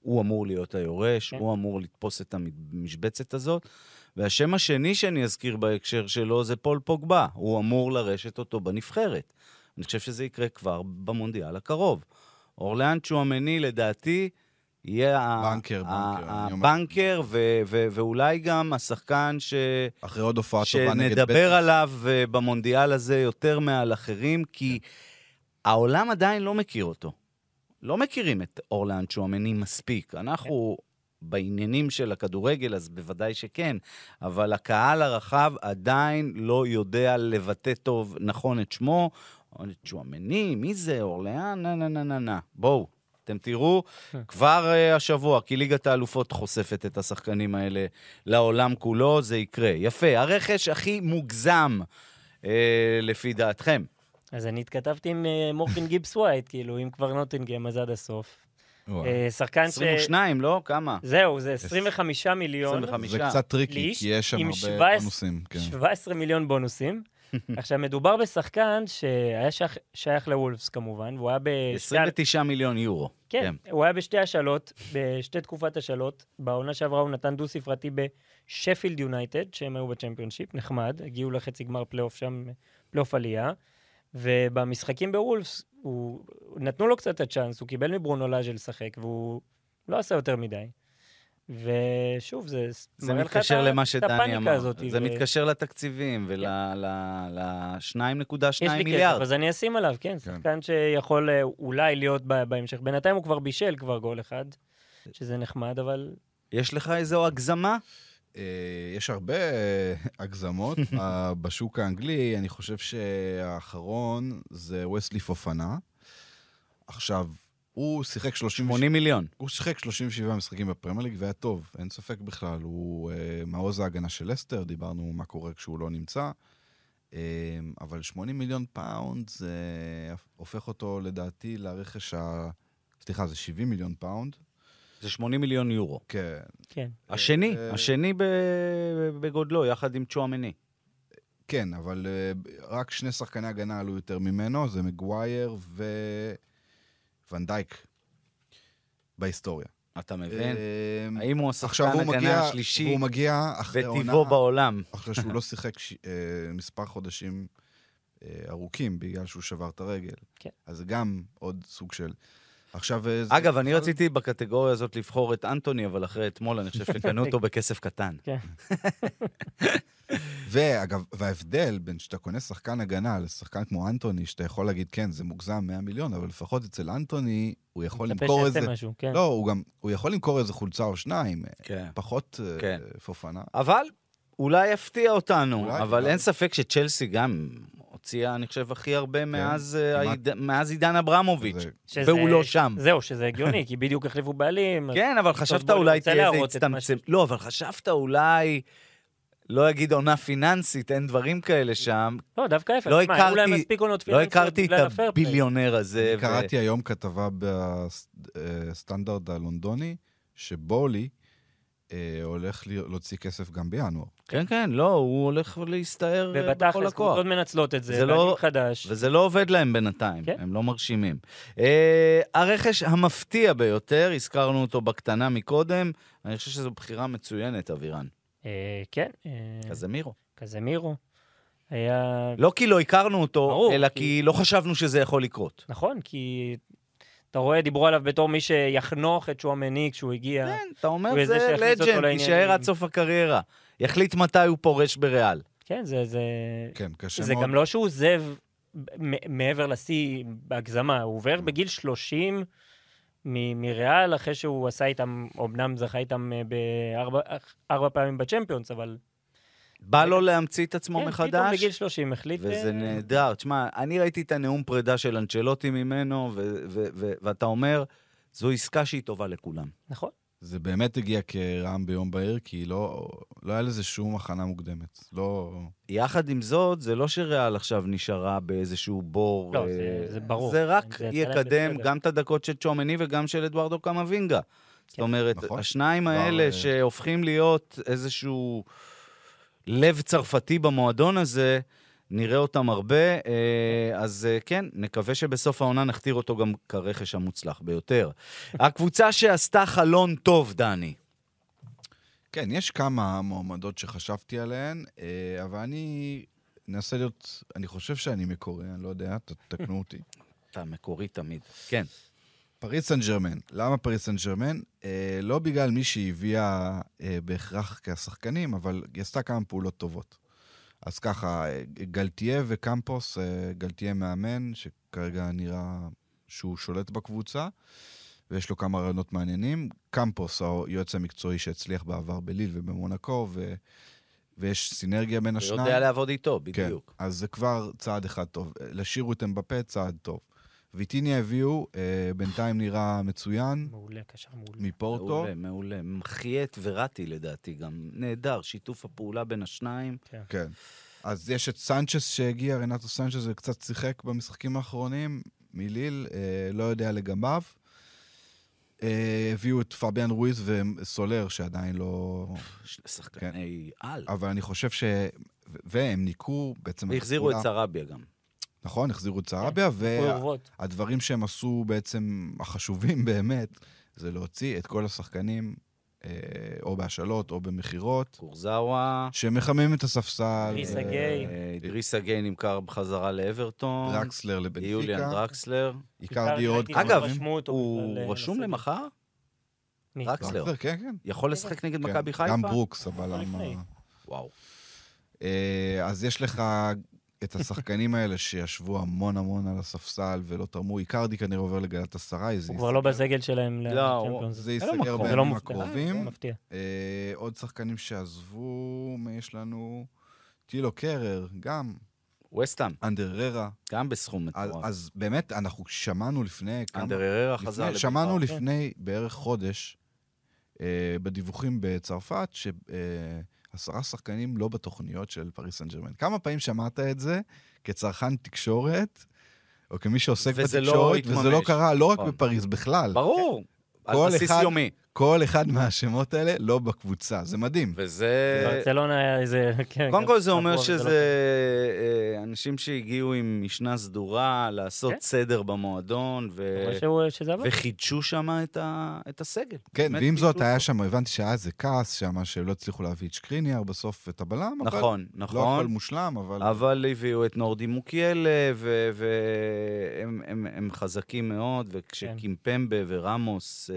הוא אמור להיות היורש, כן. הוא אמור לתפוס את המשבצת הזאת. והשם השני שאני אזכיר בהקשר שלו זה פול פוגבה. הוא אמור לרשת אותו בנבחרת. אני חושב שזה יקרה כבר במונדיאל הקרוב. אורלן צ'ואמני, לדעתי, יהיה ה- בנקר, ה- בנקר, אומר. הבנקר, ו- ו- ואולי גם השחקן ש... אחרי עוד הופעה טובה נגד שנדבר עליו אה, במונדיאל הזה יותר מעל אחרים, כי העולם עדיין לא מכיר אותו. לא מכירים את אורלן צ'ואמני מספיק. אנחנו בעניינים של הכדורגל, אז בוודאי שכן, אבל הקהל הרחב עדיין לא יודע לבטא טוב נכון את שמו. צ'ואמני, מי זה? אורלן? נה נה נה נה נה. בואו, אתם תראו כבר uh, השבוע, כי ליגת האלופות חושפת את השחקנים האלה לעולם כולו, זה יקרה. יפה, הרכש הכי מוגזם, אה, לפי דעתכם. אז אני התכתבתי עם אה, מורגן גיבס ווייט, כאילו, אם כבר נוטינגהם, אז עד הסוף. שחקן ש... 22, לא? כמה? זהו, זה 25 מיליון. 25. זה קצת טריקי, כי יש שם הרבה 17 בונוסים. כן. 17 מיליון בונוסים. עכשיו, מדובר בשחקן שהיה שייך, שייך לוולפס כמובן, והוא היה בשתי... 29 מיליון יורו. כן, הוא היה בשתי השאלות, בשתי תקופת השאלות. בעונה שעברה הוא נתן דו-ספרתי בשפילד יונייטד, שהם היו בצ'מפיונשיפ, נחמד, הגיעו לחצי גמר פלייאוף שם, פלייאוף עלייה. ובמשחקים בוולפס, הוא... נתנו לו קצת הצ'אנס, הוא קיבל מברונו לאז'ה לשחק, והוא לא עשה יותר מדי. ושוב, זה, זה מתקשר למה שדני אמר. הזאת, זה ו- מתקשר לתקציבים ול-2.2 יש לי מיליארד. כסף, אז אני אשים עליו, כן, שחקן שיכול אה, אולי להיות בהמשך. בינתיים הוא כבר בישל כבר גול אחד, שזה נחמד, אבל יש לך איזו הגזמה? אה, יש הרבה אה, הגזמות בשוק האנגלי. אני חושב שהאחרון זה ווסלי פופאנה. עכשיו, הוא שיחק 30... 80 מיליון. הוא שיחק 37 משחקים בפרמייר ליג והיה טוב, אין ספק בכלל. הוא אה, מעוז ההגנה של לסטר, דיברנו מה קורה כשהוא לא נמצא. אה, אבל 80 מיליון פאונד זה הופך אותו לדעתי לרכש ה... סליחה, זה 70 מיליון פאונד. זה 80 מיליון יורו. כן. כן. השני, אה, השני ב- בגודלו, יחד עם צ'ואמני. כן, אבל uh, רק שני שחקני הגנה עלו יותר ממנו, זה מגווייר וונדייק בהיסטוריה. אתה מבין? אה, האם הוא השחקן הגנה השלישי והוא מגיע אחרי עונה... וטיבו בעולם? אחרי שהוא לא שיחק ש... אה, מספר חודשים אה, ארוכים בגלל שהוא שבר את הרגל. כן. אז גם עוד סוג של... עכשיו... אה, אגב, אני רציתי בקטגוריה הזאת לבחור את אנטוני, אבל אחרי אתמול אני חושב שקנו אותו בכסף קטן. כן. ואגב, וההבדל בין שאתה קונה שחקן הגנה לשחקן כמו אנטוני, שאתה יכול להגיד, כן, זה מוגזם 100 מיליון, אבל לפחות אצל אנטוני, הוא יכול מצפה למכור שיעשה איזה... משהו, כן. לא, הוא גם, הוא יכול למכור איזה חולצה או שניים, כן. פחות אה, כן. פופנה. אבל אולי יפתיע אותנו, אולי, אבל אולי. אין ספק שצ'לסי גם הוציאה, אני חושב, הכי הרבה מאז אה, כמעט. העיד- מאז עידן אברמוביץ', זה- שזה- והוא לא שם. זהו, שזה הגיוני, כי בדיוק החליפו בעלים. כן, אבל חשבת אולי תהיה איזה הצטמצם... לא, אבל חשבת אולי... לא אגיד עונה פיננסית, אין דברים כאלה שם. לא, דווקא ההפך. לא תשמע, היו להם הכרתי- מספיק עונות לא פיננסיות הכרתי את. הביליונר הזה. אני קראתי היום כתבה בסטנדרט הלונדוני, שבולי אה, הולך להוציא כסף גם בינואר. כן, כן, לא, הוא הולך להסתער אה, בכל ובתכלס, הכוח. קבוצות מנצלות את זה, זה לא- חדש. וזה לא עובד להם בינתיים, כן. הם לא מרשימים. אה, הרכש המפתיע ביותר, הזכרנו אותו בקטנה מקודם, אני חושב שזו בחירה מצוינת, אבירן. אה, כן. אה, קזמירו. קזמירו. היה... לא כי לא הכרנו אותו, ברור, אלא כי- כי לא חשבנו שזה יכול לקרות. נכון, כי אתה רואה, דיברו עליו בתור מי שיחנוך את שואמני כשהוא הגיע. כן, אתה אומר, זה זה לג'נד. יישאר עד סוף הקריירה. יחליט מתי הוא פורש בריאל. כן, זה... זה... כן, קשה זה מאוד. גם לא שהוא עוזב מעבר לשיא בהגזמה, הוא עובר בגיל 30 מ- מריאל, אחרי שהוא עשה איתם, אמנם זכה איתם אה, בארבע ארבע פעמים בצ'מפיונס, אבל... בא לו להמציא את עצמו כן, פתאום מחדש, בגיל 30 החליט... וזה אה, נהדר. תשמע, אני ראיתי את הנאום פרידה של אנצ'לוטי ממנו, ו- ו- ו- ואתה אומר, זו עסקה שהיא טובה לכולם. נכון. זה באמת הגיע כרעם ביום בהיר, כי לא, לא היה לזה שום הכנה מוקדמת. לא... יחד עם זאת, זה לא שריאל עכשיו נשארה באיזשהו בור. לא, אה, זה- זה ברור. זה רק זה יקדם בסדר. גם את הדקות של צ'ומני וגם של אדוארדו קמבינגה. זאת אומרת, נכון. השניים האלה אה, שהופכים להיות איזשהו לב צרפתי במועדון הזה, נראה אותם הרבה, אה, אז אה, כן, נקווה שבסוף העונה נכתיר אותו גם כרכש המוצלח ביותר. הקבוצה שעשתה חלון טוב, דני. כן, יש כמה מועמדות שחשבתי עליהן, אה, אבל אני אנסה להיות... אני חושב שאני מקורי, אני לא יודע, ת- תקנו אותי. אתה מקורי תמיד. כן. פריס סן ג'רמן. למה פריס סן ג'רמן? אה, לא בגלל מי שהיא הביאה אה, בהכרח כשחקנים, אבל היא עשתה כמה פעולות טובות. אז ככה, אה, גלטיה וקמפוס, אה, גלטיה מאמן, שכרגע נראה שהוא שולט בקבוצה, ויש לו כמה רעיונות מעניינים. קמפוס, היועץ המקצועי שהצליח בעבר בליל ובמונקו, ו... ויש סינרגיה בין הוא השניים. יודע לעבוד איתו, כן, בדיוק. אז זה כבר צעד אחד טוב. לשיר אותם בפה, צעד טוב. ויטיניה הביאו, אה, בינתיים נראה מצוין, מעולה, קשר מעולה. מפורטו. מעולה, מעולה. מחיה את וראטי לדעתי גם. נהדר, שיתוף הפעולה בין השניים. כן. אז יש את סנצ'ס שהגיע, רנטו סנצ'ס, וקצת שיחק במשחקים האחרונים, מליל, אה, לא יודע לגביו. אה, הביאו את פביאן רואיס וסולר, שעדיין לא... שחקני על. אבל אני חושב ש... והם ניקו בעצם... והחזירו את סרביה גם. נכון, החזירו את סרביה, אורוות. והדברים שהם עשו בעצם, החשובים באמת, זה להוציא את כל השחקנים, אה, או בהשאלות או במכירות, קורזאווה. שמחממים את הספסל. דריסה אה, גיי. דריסה גיי נמכר בחזרה לאברטון. דרקסלר יוליאן לבנפיקה, דרקסלר. הכרתי עוד ראיתי אגב, הוא אה, רשום. למחר? דרקסלר. כן, כן. יכול לשחק נגד כן. מכבי חיפה? גם ברוקס, אבל. וואו. אז יש לך את השחקנים האלה שישבו המון המון על הספסל ולא תרמו. איקרדי כנראה עובר לגלת עשרה, זה הוא כבר לא. בסגל שלהם לא, לצ'מפיונס. זה זה לא ייסגר לא בימים מופתע. הקרובים. אה, עוד שחקנים שעזבו, מי יש לנו? טילו קרר, גם, וסטאם, אנדר ררה. גם בסכום אז, מטורף. אז באמת, אנחנו שמענו לפני כמה... אנדר הררה חזר לפני, לבית"ר. שמענו כן. לפני בערך חודש, אה, בדיווחים בצרפת, שעשרה שחקנים לא בתוכניות של פריס סן ג'רמן. כמה פעמים שמעת את זה כצרכן תקשורת, או כמי שעוסק וזה לא בתקשורת, וזה לא. קרה לא רק נכון. בפריז, בכלל. ברור. על כל בסיס אחד- יומי. כל אחד מהשמות האלה לא בקבוצה, זה מדהים. וזה... ברצלונה היה איזה... כן, קודם כל זה אומר שזה אה, אנשים שהגיעו עם משנה סדורה, לעשות כן. סדר במועדון, ו- עבד. וחידשו שם את ה- את הסגל. כן, ועם זאת היה. שם, הבנתי שהיה איזה כעס שם, שלא הצליחו להביא את שקריניאר בסוף, את הבלם, אבל נכון, לא הכל נכון. מושלם, אבל... אבל הביאו את נורדי מוקיאלה, והם הם, הם חזקים מאוד, כן. וכשקימפמבה וראמוס אה,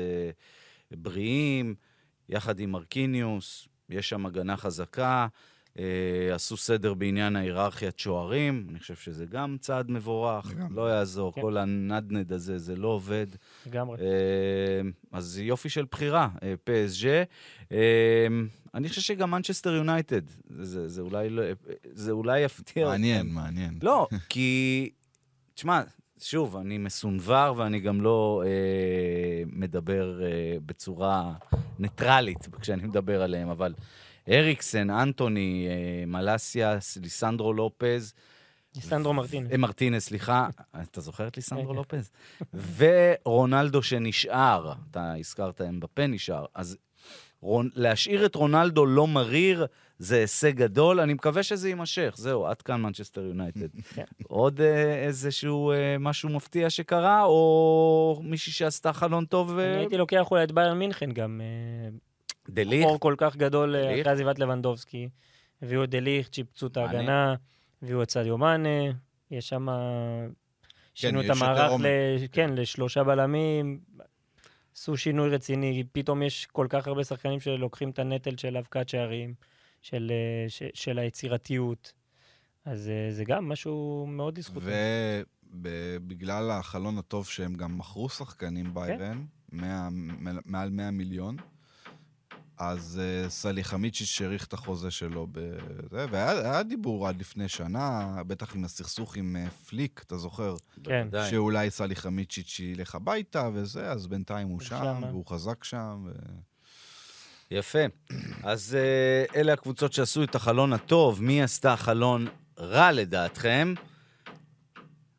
בריאים, יחד עם מרקיניוס, יש שם הגנה חזקה. אה, עשו סדר בעניין ההיררכיית שוערים, אני חושב שזה גם צעד מבורך, לגמרי. לא יעזור, כן. כל הנדנד הזה, זה לא עובד. לגמרי. אה, אז יופי של בחירה, אה, PSG. אה, אני חושב שגם מנצ'סטר יונייטד, זה, זה, אולי, לא- זה אולי יפתיע מעניין. מעניין. לא, כי, תשמע, שוב, אני מסונבר ואני גם לא אה, מדבר אה, בצורה ניטרלית כשאני מדבר עליהם, אבל אריקסן, אנטוני, אה, מלאסיאס, ליסנדרו לופז, ליסנדרו מרטינס. אה, מרטינס, סליחה, אתה זוכר את ליסנדרו כן. לופז? ורונלדו שנשאר, אתה הזכרת אמבפה נשאר, אז רונ... להשאיר את רונלדו לא מריר זה הישג גדול, אני מקווה שזה יימשך. זהו, עד כאן מנצ'סטר יונייטד. כן. עוד אה, איזשהו אה, משהו מפתיע שקרה, או מישהי שעשתה חלון טוב? אה, אני הייתי לוקח אולי את ביירן מינכן גם. אה, דליך? חור כל כך גדול אה? אחרי עזיבת לבנדובסקי. הביאו את דליך, צ'יפצו את. ההגנה, הביאו את סדיו מאנה, יש שם... שינו את המערך. כן, לשלושה בלמים. עשו שינוי רציני, פתאום יש כל כך הרבה שחקנים שלוקחים את הנטל של אבקת שערים, של, אה, ש... של היצירתיות. אז אה, זה גם משהו מאוד לזכותם. ובגלל החלון הטוב שהם גם מכרו שחקנים ביירן, 100 מ- מעל 100 מיליון, אז uh, סליחמיצ'יץ' האריך את החוזה שלו בזה, והיה היה דיבור עד לפני שנה, בטח עם הסכסוך עם uh, פליק, אתה זוכר? כן. שאולי סליחמיצ'יץ' ילך הביתה וזה, אז בינתיים הוא הוא שם, שמה. והוא חזק שם. ו... יפה. אז אה, אלה הקבוצות שעשו את החלון הטוב. מי עשתה חלון רע לדעתכם?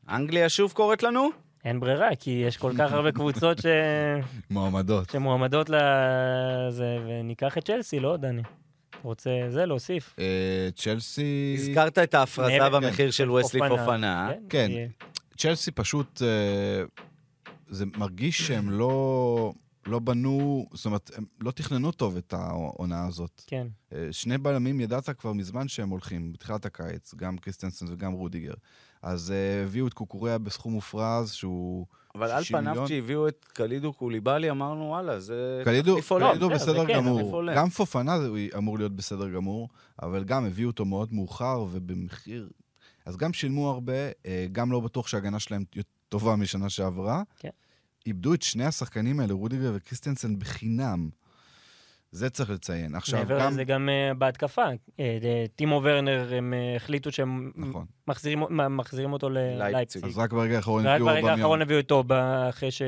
אנגליה שוב קוראת לנו? אין ברירה, כי יש כל כך הרבה קבוצות ש... מועמדות. שמועמדות לזה, וניקח את צ'לסי, לא, דני? רוצה זה, להוסיף. אה, צ'לסי... הזכרת את ההפרזה במחיר של וסלי. פופנה. כן. כי- צ'לסי פשוט, אה, זה מרגיש שהם לא, לא בנו, זאת אומרת, הם לא תכננו טוב את העונה הזאת. כן. אה, שני בלמים ידעת כבר מזמן שהם הולכים, בתחילת הקיץ, גם קריסטנסן וגם רודיגר. אז אה, הביאו את קוקוריה בסכום מופרז, שהוא... אבל על 60 פניו מיליון. כשהביאו את קלידו קוליבאלי, אמרנו, וואלה, זה... קלידו. קלידו בסדר, בסדר זה כן, גמור. גם פופאנה זה- אמור להיות בסדר גמור, אבל גם הביאו אותו מאוד מאוחר ובמחיר... אז גם שילמו הרבה, אה, גם לא בטוח שההגנה שלהם טובה משנה שעברה. כן. איבדו את שני השחקנים האלה, רודיגר וקריסטנסן, בחינם. זה צריך לציין. עכשיו, מעבר גם... לזה גם אה, בהתקפה. אה, אה, טימו ורנר, הם אה, החליטו שהם נכון. מחזירים- מה, מחזירים אותו לייפציג. ללייפציג. אז רק ברגע האחרון הביאו ברגע אובמיאנג. האחרון הביאו טובה, אחרי ש...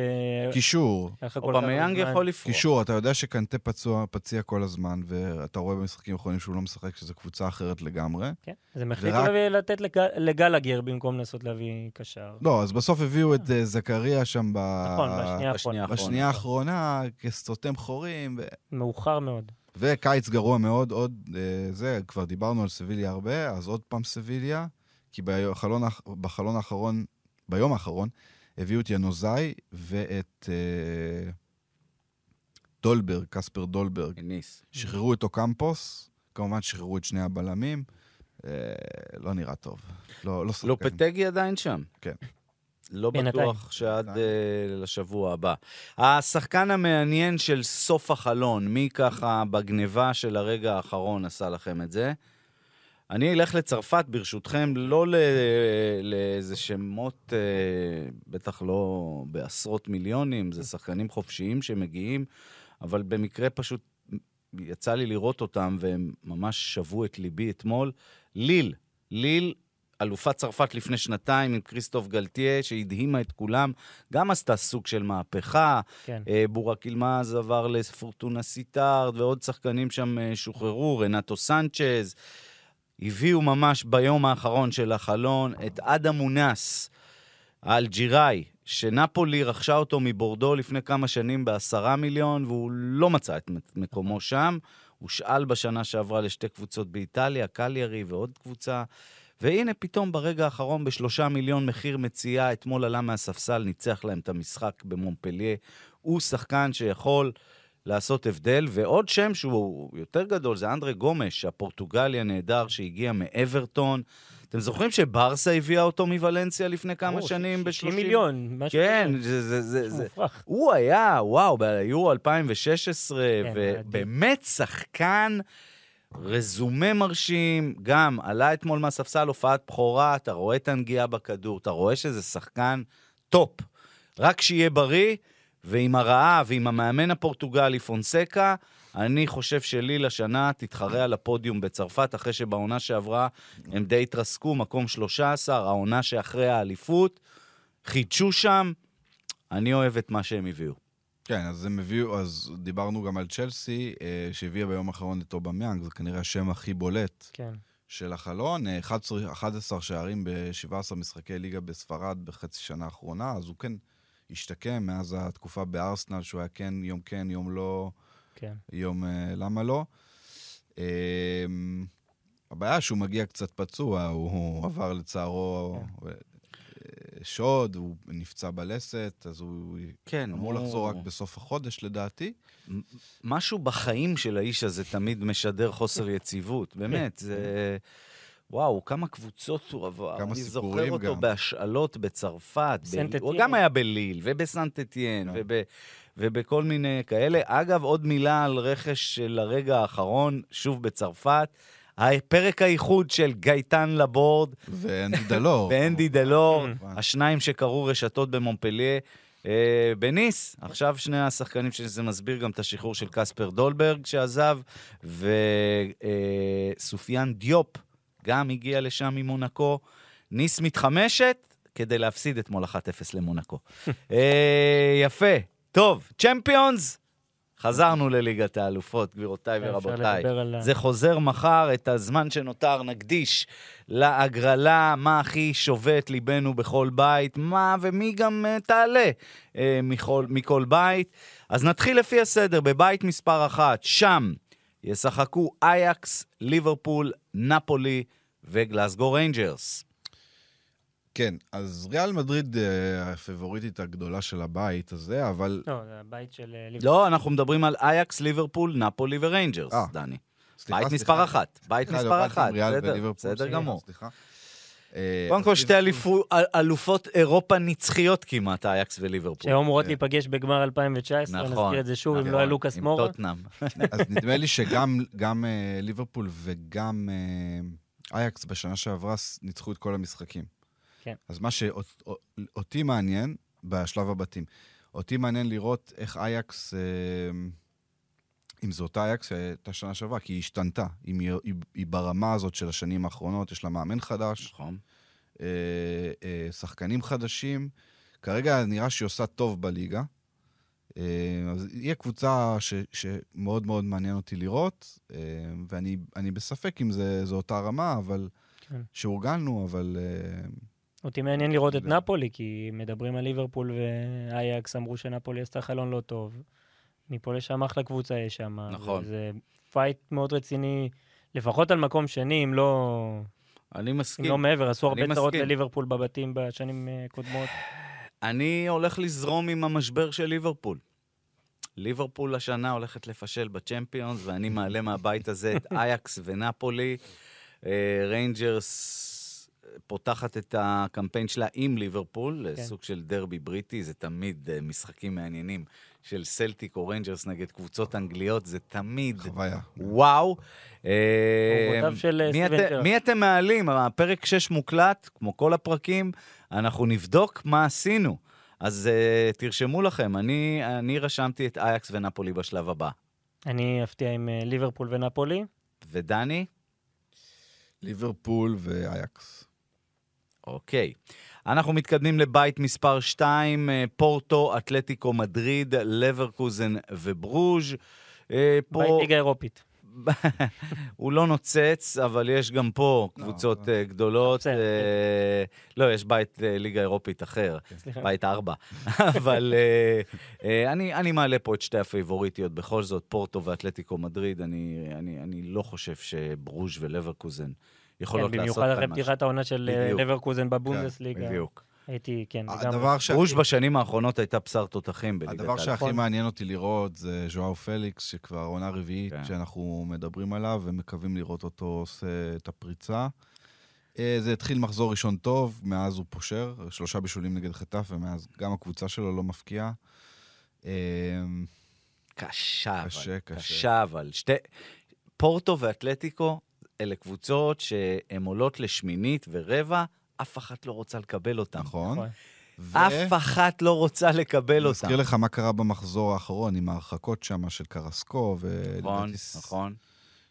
קישור. אובמיאנג. יכול לפרוח. קישור, אתה יודע שקנטה פצוע, פציע כל הזמן, ואתה רואה במשחקים האחרונים שהוא לא משחק, שזו קבוצה אחרת לגמרי. כן. אז הם החליטו ורק- לתת לג- לגלגר במקום לנסות להביא קשר. לא, אז בסוף הביאו את זכריה שם ב... נכון, בשנייה האחרונה. בשנייה האחרונה, כסותם חורים, ו... מאוחר מאוד. וקיץ גרוע מאוד, עוד אה, זה, כבר דיברנו על סביליה הרבה, אז עוד פעם סביליה, כי בחלון, בחלון האחרון, ביום האחרון, הביאו את ינוזאי ואת אה, דולברג, קספר דולברג. ניס. שחררו את אוקמפוס, כמובן שחררו את שני הבלמים, אה, לא נראה טוב. לא, לא שחקן. לופטגי עדיין שם. כן. לא בינתיים. בטוח שעד. אה, לשבוע הבא. השחקן המעניין של סוף החלון, מי ככה בגניבה של הרגע האחרון עשה לכם את זה? אני אלך לצרפת, ברשותכם, לא ל- לאיזה שמות, אה, בטח לא בעשרות מיליונים, זה שחקנים חופשיים שמגיעים, אבל במקרה פשוט יצא לי לראות אותם, והם ממש שבו את ליבי אתמול. ליל, ליל, אלופת צרפת לפני שנתיים עם כריסטוף גלטיה, שהדהימה את כולם, גם עשתה סוג של מהפכה. כן. אה, בורק אילמז עבר לפורטונה סיטארד, ועוד שחקנים שם אה, שוחררו, רנטו סנצ'ז. הביאו ממש ביום האחרון של החלון את אדם אונאס, האלג'יראי, שנפולי רכשה אותו מבורדו לפני כמה שנים בעשרה מיליון, והוא לא מצא את מקומו שם. הושאל בשנה שעברה לשתי קבוצות באיטליה, קליירי ועוד קבוצה. והנה פתאום ברגע האחרון בשלושה מיליון מחיר מציאה, אתמול עלה מהספסל, ניצח להם את המשחק במונפליה. הוא שחקן שיכול לעשות הבדל, ועוד שם שהוא יותר גדול זה אנדרה גומש, הפורטוגלי הנהדר שהגיע מאברטון. אתם זוכרים שברסה הביאה אותו מוולנסיה לפני כמה שנים ב-30? 60 מיליון, משהו כן. זה, זה, זה, זה. הוא היה, וואו, ביורו 2016, כן, ובאמת שחקן רזומה מרשים, גם עלה אתמול מהספסל הופעת בכורה, אתה רואה את הנגיעה בכדור, אתה רואה שזה שחקן טופ. רק שיהיה בריא, ועם הרעב ועם המאמן הפורטוגלי פונסקה, אני חושב שליל השנה תתחרה על הפודיום בצרפת, אחרי שבעונה שעברה הם די התרסקו, מקום 13, העונה שאחרי האליפות, חידשו שם, אני אוהב את מה שהם הביאו. כן, אז הם הביאו, אז דיברנו גם על צ'לסי, אה, שהביאה ביום האחרון את אובמיאנג, זה כנראה השם הכי בולט כן. של החלון. אה, 11, 11 שערים ב-17 משחקי ליגה בספרד בחצי שנה האחרונה, אז הוא כן השתקם מאז התקופה בארסנל, שהוא היה כן, יום כן, יום לא, כן. יום אה, למה לא. אה, הבעיה שהוא מגיע קצת פצוע, הוא, הוא עבר לצערו אה, שוד, הוא נפצע בלסת, אז הוא כן, אמור לחזור רק בסוף החודש לדעתי. משהו בחיים של האיש הזה תמיד משדר חוסר יציבות, באמת, זה... וואו, כמה קבוצות הוא עבר. כמה אני סיפורים זוכר אותו גם. בהשאלות בצרפת. ב- הוא. גם היה בליל, ובסנט אתיין, כן. וב... ובכל מיני כאלה. אגב, עוד מילה על רכש של הרגע האחרון, שוב בצרפת. פרק האיחוד של גייטן לבורד ואנדי דלור. ואנדי דלור, כמובן. השניים שקראו רשתות במונפליה. אה, בניס, עכשיו שני השחקנים שזה מסביר גם את השחרור של קספר דולברג שעזב, וסופיאן דיופ גם הגיע לשם ממונקו. ניס מתחמשת כדי להפסיד אתמול 1-0 למונקו. אה, יפה. טוב, צ'מפיונס, חזרנו לליגת האלופות, גבירותיי ורבותיי. זה חוזר מחר, את הזמן שנותר נקדיש להגרלה, מה הכי שובת ליבנו בכל בית, מה ומי גם אה, תעלה אה, מכל, מכל בית. אז נתחיל לפי הסדר, בבית מספר אחת, שם ישחקו אייקס, ליברפול, נפולי וגלסגו ריינג'רס. כן, אז ריאל מדריד אה, הפייבוריטית הגדולה של הבית הזה, אבל... לא, זה הבית של אה, ליברפול. לא, אנחנו מדברים על אייקס, ליברפול, נפולי וריינג'רס, אה, דני. בית. מספר אחת, בית סליחה, מספר עם אחת, בסדר, גמור. קודם כל, שתי אלופות אירופה נצחיות כמעט, אייקס וליברפול. שהיו אמורות כן. להיפגש בגמר 2019, נכון, נזכיר את זה שוב, אם נכון, לא היה לוקאס מורה. טוטנאם. אז נדמה לי שגם גם, ליברפול וגם אייקס בשנה שעברה ניצחו את כל המשחקים. כן. אז מה שאותי מעניין, בשלב הבתים, אותי מעניין לראות איך אייקס, אה, אם זו אותה אייקס שהייתה שנה שעברה, כי היא השתנתה. אם היא, היא, היא ברמה הזאת של השנים האחרונות, יש לה מאמן חדש, נכון. אה, אה, שחקנים חדשים. כרגע נראה שהיא עושה טוב בליגה. אה, אז היא הקבוצה ש, שמאוד מאוד מעניין אותי לראות, אה, ואני אני בספק אם זה, זו אותה רמה, אבל... כן. שהורגלנו, אבל... אותי מעניין לראות את. נפולי, כי מדברים על ליברפול ואייקס, אמרו שנפולי עשתה חלון לא טוב. מפה לשם אחלה קבוצה יש שם. נכון. זה פייט מאוד רציני, לפחות על מקום שני, אם לא, אני אם מסכים. לא מעבר. עשו הרבה צרות. לליברפול בבתים בשנים אה, קודמות. אני הולך לזרום עם המשבר של ליברפול. ליברפול השנה הולכת לפשל בצ'מפיונס, ואני מעלה מהבית הזה את אייקס ונפולי. אה, ריינג'רס פותחת את הקמפיין שלה עם ליברפול, כן. סוג של דרבי בריטי, זה תמיד אה, משחקים מעניינים של סלטיק או ריינג'רס נגד קבוצות אנגליות, זה תמיד חוויה. וואו. אה, אה, מי ג'רארד. מי אתם מעלים? הפרק 6 מוקלט, כמו כל הפרקים, אנחנו נבדוק מה עשינו. אז אה, תרשמו לכם, אני, אני רשמתי את אייקס ונפולי בשלב הבא. אני אפתיע עם ליברפול ונפולי. ודני? ליברפול ואייקס. אוקיי. אנחנו מתקדמים לבית מספר 2, פורטו, אתלטיקו מדריד, לברקוזן וברוז'. אה, פה... בית ליגה אירופית. הוא לא נוצץ, אבל יש גם פה לא, קבוצות לא. אה, גדולות. אה, לא, יש בית אה, ליגה אירופית אחר. בית ארבע. אבל אה, אה, אני אני מעלה פה את שתי הפייבוריטיות, בכל זאת, פורטו ואתלטיקו מדריד, אני אני- אני לא חושב שברוז' ולברקוזן יכולות כן, לעשות במיוחד אחרי כאן משהו. פתיחת העונה של אה. לברקוזן בבונדסליגה. בדיוק. הייתי, כן, לגמרי. הדבר ש- ברוז' בשנים האחרונות הייתה בשר תותחים בליגת הדבר. שהכי נכון. מעניין אותי לראות זה ז'ואר פליקס, שכבר עונה רביעית כן. שאנחנו מדברים עליו ומקווים לראות אותו עושה את הפריצה. אה, זה התחיל מחזור ראשון טוב, מאז הוא פושר, שלושה בישולים נגד חטף, ומאז גם הקבוצה שלו לא מפקיעה. אה, קשה, אבל. קשה, קשה. קשה, אבל. שתי... פורטו ואתלטיקו אלה קבוצות שהן עולות לשמינית ורבע, אף אחת לא רוצה לקבל אותן. נכון. נכון. ו- אף אחת לא רוצה לקבל אני אותן. מזכיר לך מה קרה במחזור האחרון עם ההרחקות שם של קרסקו, נכון, נכון.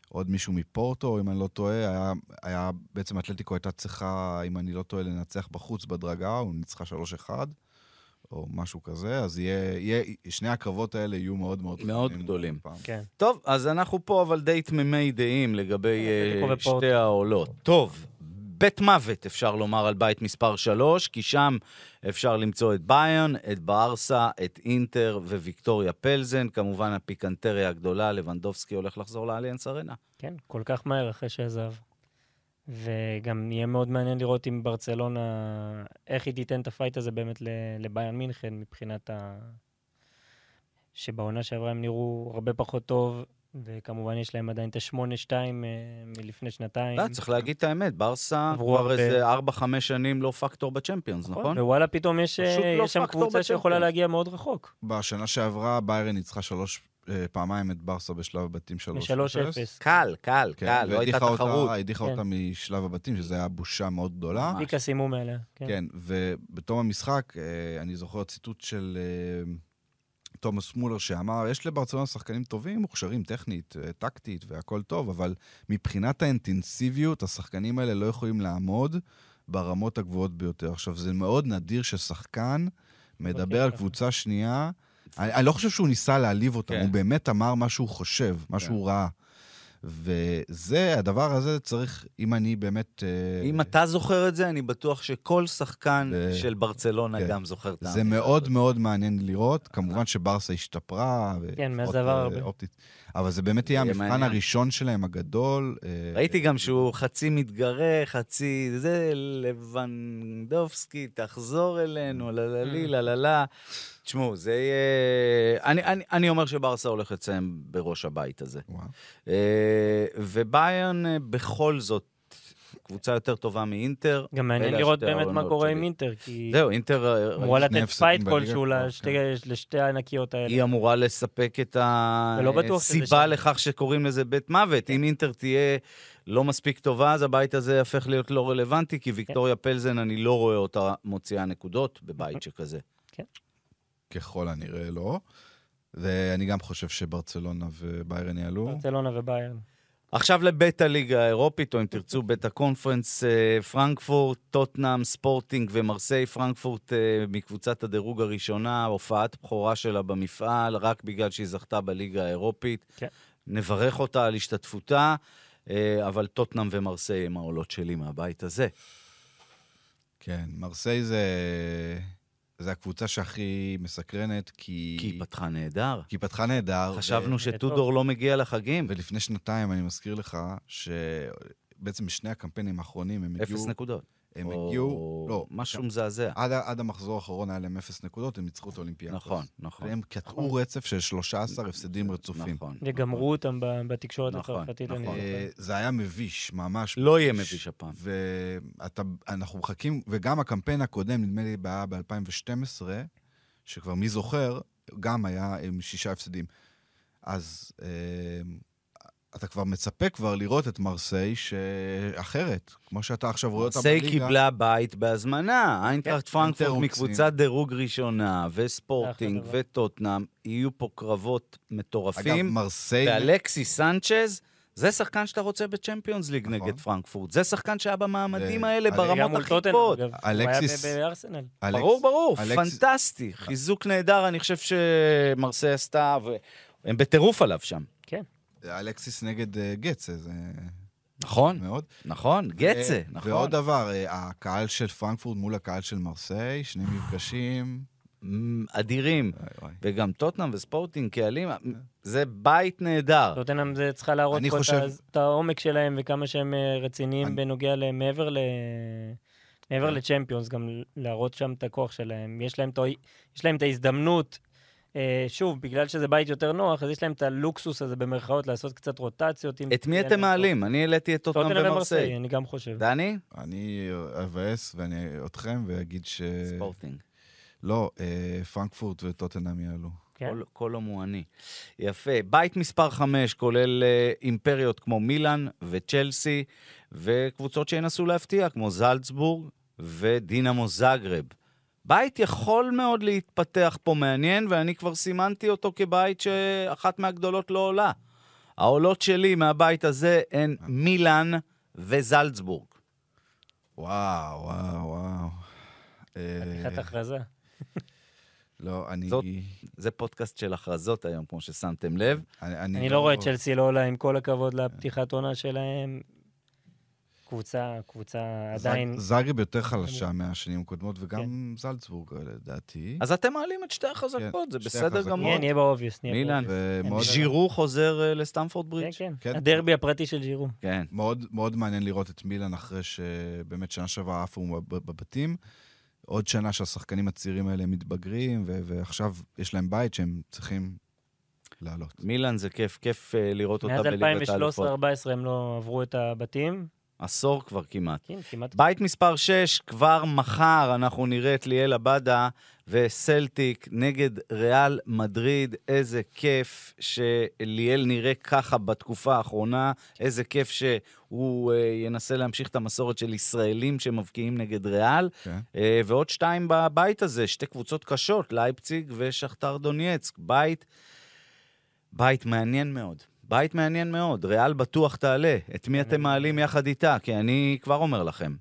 עוד מישהו מפורטו, אם אני לא טועה, היה, היה, בעצם אתלטיקו הייתה צריכה, אם אני לא טועה, לנצח בחוץ בדרגה, הוא ניצחה 3-1, או משהו כזה, אז יהיה, יהיה, שני הקרבות האלה יהיו מאוד מאוד... מאוד חשובים גדולים. כן. טוב, אז אנחנו פה אבל די תמימי דעים לגבי אתלטיקו אה. שתי העולות. טוב, בית מוות אפשר לומר על בית מספר 3, כי שם אפשר למצוא את ביון, את בארסה, את אינטר וויקטוריה פלזן. כמובן הפיקנטריה הגדולה, לבנדובסקי הולך לחזור לאליאנס ארנה. כן, כל כך מהר אחרי שעזב. וגם יהיה מאוד מעניין לראות אם ברצלונה, איך היא תיתן את הפייט הזה באמת לביאן מינכן מבחינת ה... שבעונה שעברה הם נראו הרבה פחות טוב, וכמובן יש להם עדיין את ה-8-2 אה, מלפני שנתיים. לא, צריך להגיד את האמת, ברסה עברו כבר. איזה 4-5 שנים לא פקטור בצ'מפיונס, נכון? ווואלה, פתאום יש, אה, לא שם קבוצה שיכולה. להגיע מאוד רחוק. בשנה שעברה ביירן ניצחה שלוש, אה, פעמיים את ברסה בשלב הבתים 3-0. ב-3-0. קל, קל, כן, קל, לא הייתה והדיחה תחרות. אותה, הדיחה כן. אותה משלב הבתים, שזה היה בושה מאוד גדולה. פיקה סיימו מעליה. כן. כן, ובתום המשחק, אה, אני זוכר ציטוט של אה, תומאס מולר שאמר, יש לברצלונה שחקנים טובים, מוכשרים טכנית, אה, טקטית והכל טוב, אבל מבחינת האינטנסיביות, השחקנים האלה לא יכולים לעמוד ברמות הגבוהות ביותר. עכשיו, זה מאוד נדיר ששחקן מדבר על. קבוצה שנייה. אני, אני לא חושב שהוא ניסה להעליב אותם, כן. הוא באמת אמר מה שהוא חושב, מה כן. שהוא ראה. וזה, הדבר הזה צריך, אם אני באמת... אה, אם אתה זוכר את זה, אני בטוח שכל שחקן ו- של ברצלונה כן. גם זוכר את זה האמירה מאוד. מאוד מעניין לראות. כמובן שברסה השתפרה. כן, מאז עבר אה, הרבה. אופטית. אבל זה באמת יהיה המבחן מעניין. הראשון שלהם הגדול. אה, ראיתי גם שהוא חצי מתגרה, חצי זה, לבנדובסקי, תחזור אלינו, לה לה לי, Mm. לה לה לה. תשמעו, זה יהיה... אני, אני, אני אומר שברסה הולך לציין בראש הבית הזה. וואו. אה, וביירן אה, בכל זאת קבוצה יותר טובה מאינטר. גם מעניין לראות באמת מה קורה. עם אינטר, כי זהו, אינטר... אמורה לתת פייט כלשהו כבר, לשתי- לשתי הענקיות האלה. היא אמורה לספק את הסיבה. לכך שקוראים לזה בית מוות. אם אינטר תהיה לא מספיק טובה, אז הבית הזה יהפך להיות לא רלוונטי, כי ויקטוריה פלזן, אני לא רואה אותה מוציאה נקודות בבית שכזה. ככל הנראה לא. ואני גם חושב שברצלונה וביירן יעלו. ברצלונה וביירן. עכשיו לבית הליגה האירופית, או אם תרצו, בית הקונפרנס, אה, פרנקפורט, טוטנאם, ספורטינג ומרסיי. פרנקפורט אה, מקבוצת הדירוג הראשונה, הופעת בכורה שלה במפעל, רק בגלל שהיא זכתה בליגה האירופית. כן. נברך אותה על השתתפותה, אה, אבל טוטנאם ומרסיי הם העולות שלי מהבית הזה. כן, מרסיי זה, זה הקבוצה שהכי מסקרנת, כי... כי היא פתחה נהדר. כי היא פתחה נהדר. חשבנו ו... שטודור לא מגיע לחגים. ולפני שנתיים, אני מזכיר לך, שבעצם בשני הקמפיינים האחרונים הם הגיעו... אפס נקודות. הם או הגיעו... לא, משהו מזעזע. עד, עד המחזור האחרון היה להם אפס נקודות, הם ניצחו את האולימפיאקוס. נכון, נכון. והם קטעו רצף של 13 הפסדים רצופים. נכון. וגמרו אותם ב- בתקשורת נכון, הצרפתית. נכון. אה, זה היה מביש, ממש לא יהיה מביש הפעם. ואנחנו מחכים, וגם הקמפיין הקודם, נדמה לי, היה ב-2012, שכבר מי זוכר, גם היה עם שישה הפסדים. אז אה, אתה כבר מצפה כבר לראות את מרסיי שאחרת, כמו שאתה עכשיו רואה אותה מרסיי בליגה. קיבלה בית בהזמנה. איינטראכט כן, פרנקפורט מקבוצת דירוג ראשונה, וספורטינג. וטוטנאם, יהיו פה קרבות אגב, מטורפים. מרסיי... ואלכסי סנצ'ז, זה שחקן שאתה רוצה בצ'מפיונס ליג נכון. נגד פרנקפורט. זה שחקן שהיה במעמדים ו- האלה ברמות הכי גבוהות. אגב. אלכסיס- הוא היה ב- בארסנל. ברור, ברור, פנטסטי. חיזוק נהדר, אני חושב שמרסיי עשתה, והם בטירוף עליו שם. כן. אלכסיס נגד אה, גצה, זה נכון, מאוד. נכון, גצה, ו- נכון. ועוד דבר, אה, הקהל של פרנקפורט מול הקהל של מרסיי, שני מפגשים. אדירים. וגם טוטנאם וספורטינג קהלים, זה בית נהדר. טוטנאם זה צריכה להראות אני פה את חושב- את העומק שלהם וכמה שהם אה, רציניים אני- בנוגע למעבר ל... מעבר כן. לצ'מפיונס, גם להראות שם את הכוח שלהם. יש להם, את יש להם את ההזדמנות, אה, שוב, בגלל שזה בית יותר נוח, אז יש להם את הלוקסוס הזה במרכאות לעשות קצת רוטציות. את מי אתם מעלים? אני העליתי את. טוטנאם ומרסיי. ומרסיי, אני גם חושב. דני? אני אבאס ואני אתכם ואגיד ש... ספורטינג. לא, אה, פרנקפורט וטוטנאם יעלו. כן. כל- קולו מואני. יפה. בית מספר 5 כולל אה, אימפריות כמו מילאן וצ'לסי, וקבוצות שינסו להפתיע, כמו זלצבורג ודינמו זאגרב. בית יכול מאוד להתפתח פה מעניין, ואני כבר סימנתי אותו כבית שאחת מהגדולות לא עולה. העולות שלי מהבית הזה הן מילאן וזלצבורג. וואו, וואו, וואו. אה, חתיכת הכרזה. לא, אני... זאת- זה פודקאסט של הכרזות היום, כמו ששמתם לב. אני, אני לא רואה את צ'לסי לא עולה, עם כל הכבוד לפתיחת עונה שלהם. קבוצה, קבוצה עדיין... זאגרב יותר חלשה מהשנים הקודמות, וגם כן. זלצבורג, לדעתי. אז אתם מעלים את שתי החזקות, זה שתי בסדר. גמור. נהיה, נהיה ב obvious, נהיה. ב obvious. ז'ירו חוזר אה, לסטמפורד כן, ברידג'? כן. כן. הדרבי הפרטי של ג'ירו. כן. מאוד, מעניין לראות את מילאן אחרי שבאמת שנה שעברה עפו בב- בבתים. עוד שנה שהשחקנים הצעירים האלה מתבגרים, ועכשיו יש להם בית שהם צריכים לעלות. מילאן זה כיף, כיף אה, לראות אותה מאז בליגת האלופות. 2013-2014 הם לא עברו את הבתים. עשור כבר כמעט. כן, כמעט. בית מספר 6, כבר מחר אנחנו נראה את ליאל עבדה וסלטיק נגד ריאל מדריד. איזה כיף שליאל נראה ככה בתקופה האחרונה. איזה כיף שהוא אה, ינסה להמשיך את המסורת של ישראלים שמבקיעים נגד ריאל. כן. אה, ועוד שתיים בבית הזה, שתי קבוצות קשות, לייפציג ושכתר דונייצק. בית, בית מעניין מאוד. בית מעניין מאוד. ריאל בטוח תעלה. את מי אתם מעלים יחד איתה? כי אני כבר אומר לכם.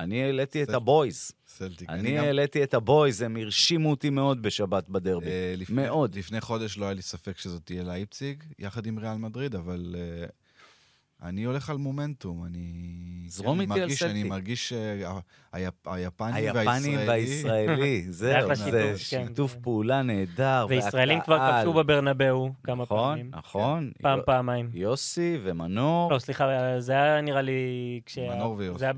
אני העליתי את הבויז. סלטיק. אני העליתי את ה boys, הם הרשימו אותי מאוד בשבת בדרבי. אה, מאוד. לפני חודש לא היה לי ספק שזאת תהיה לייפציג, יחד עם ריאל מדריד, אבל אה, אני הולך על מומנטום. אני... זרום איתי על מרגיש, אני. מרגיש שהיפ- היפני היפני והישראלי... והישראלי, זהו, זה שיתוף, כן. שיתוף פעולה נהדר. וישראלים כבר. כבשו בברנבאו כמה נכון, פעמים. נכון. פעם, יו- פעמיים. יוסי ומנור. לא, סליחה, זה היה נראה לי... מנור ויוסי. זה היה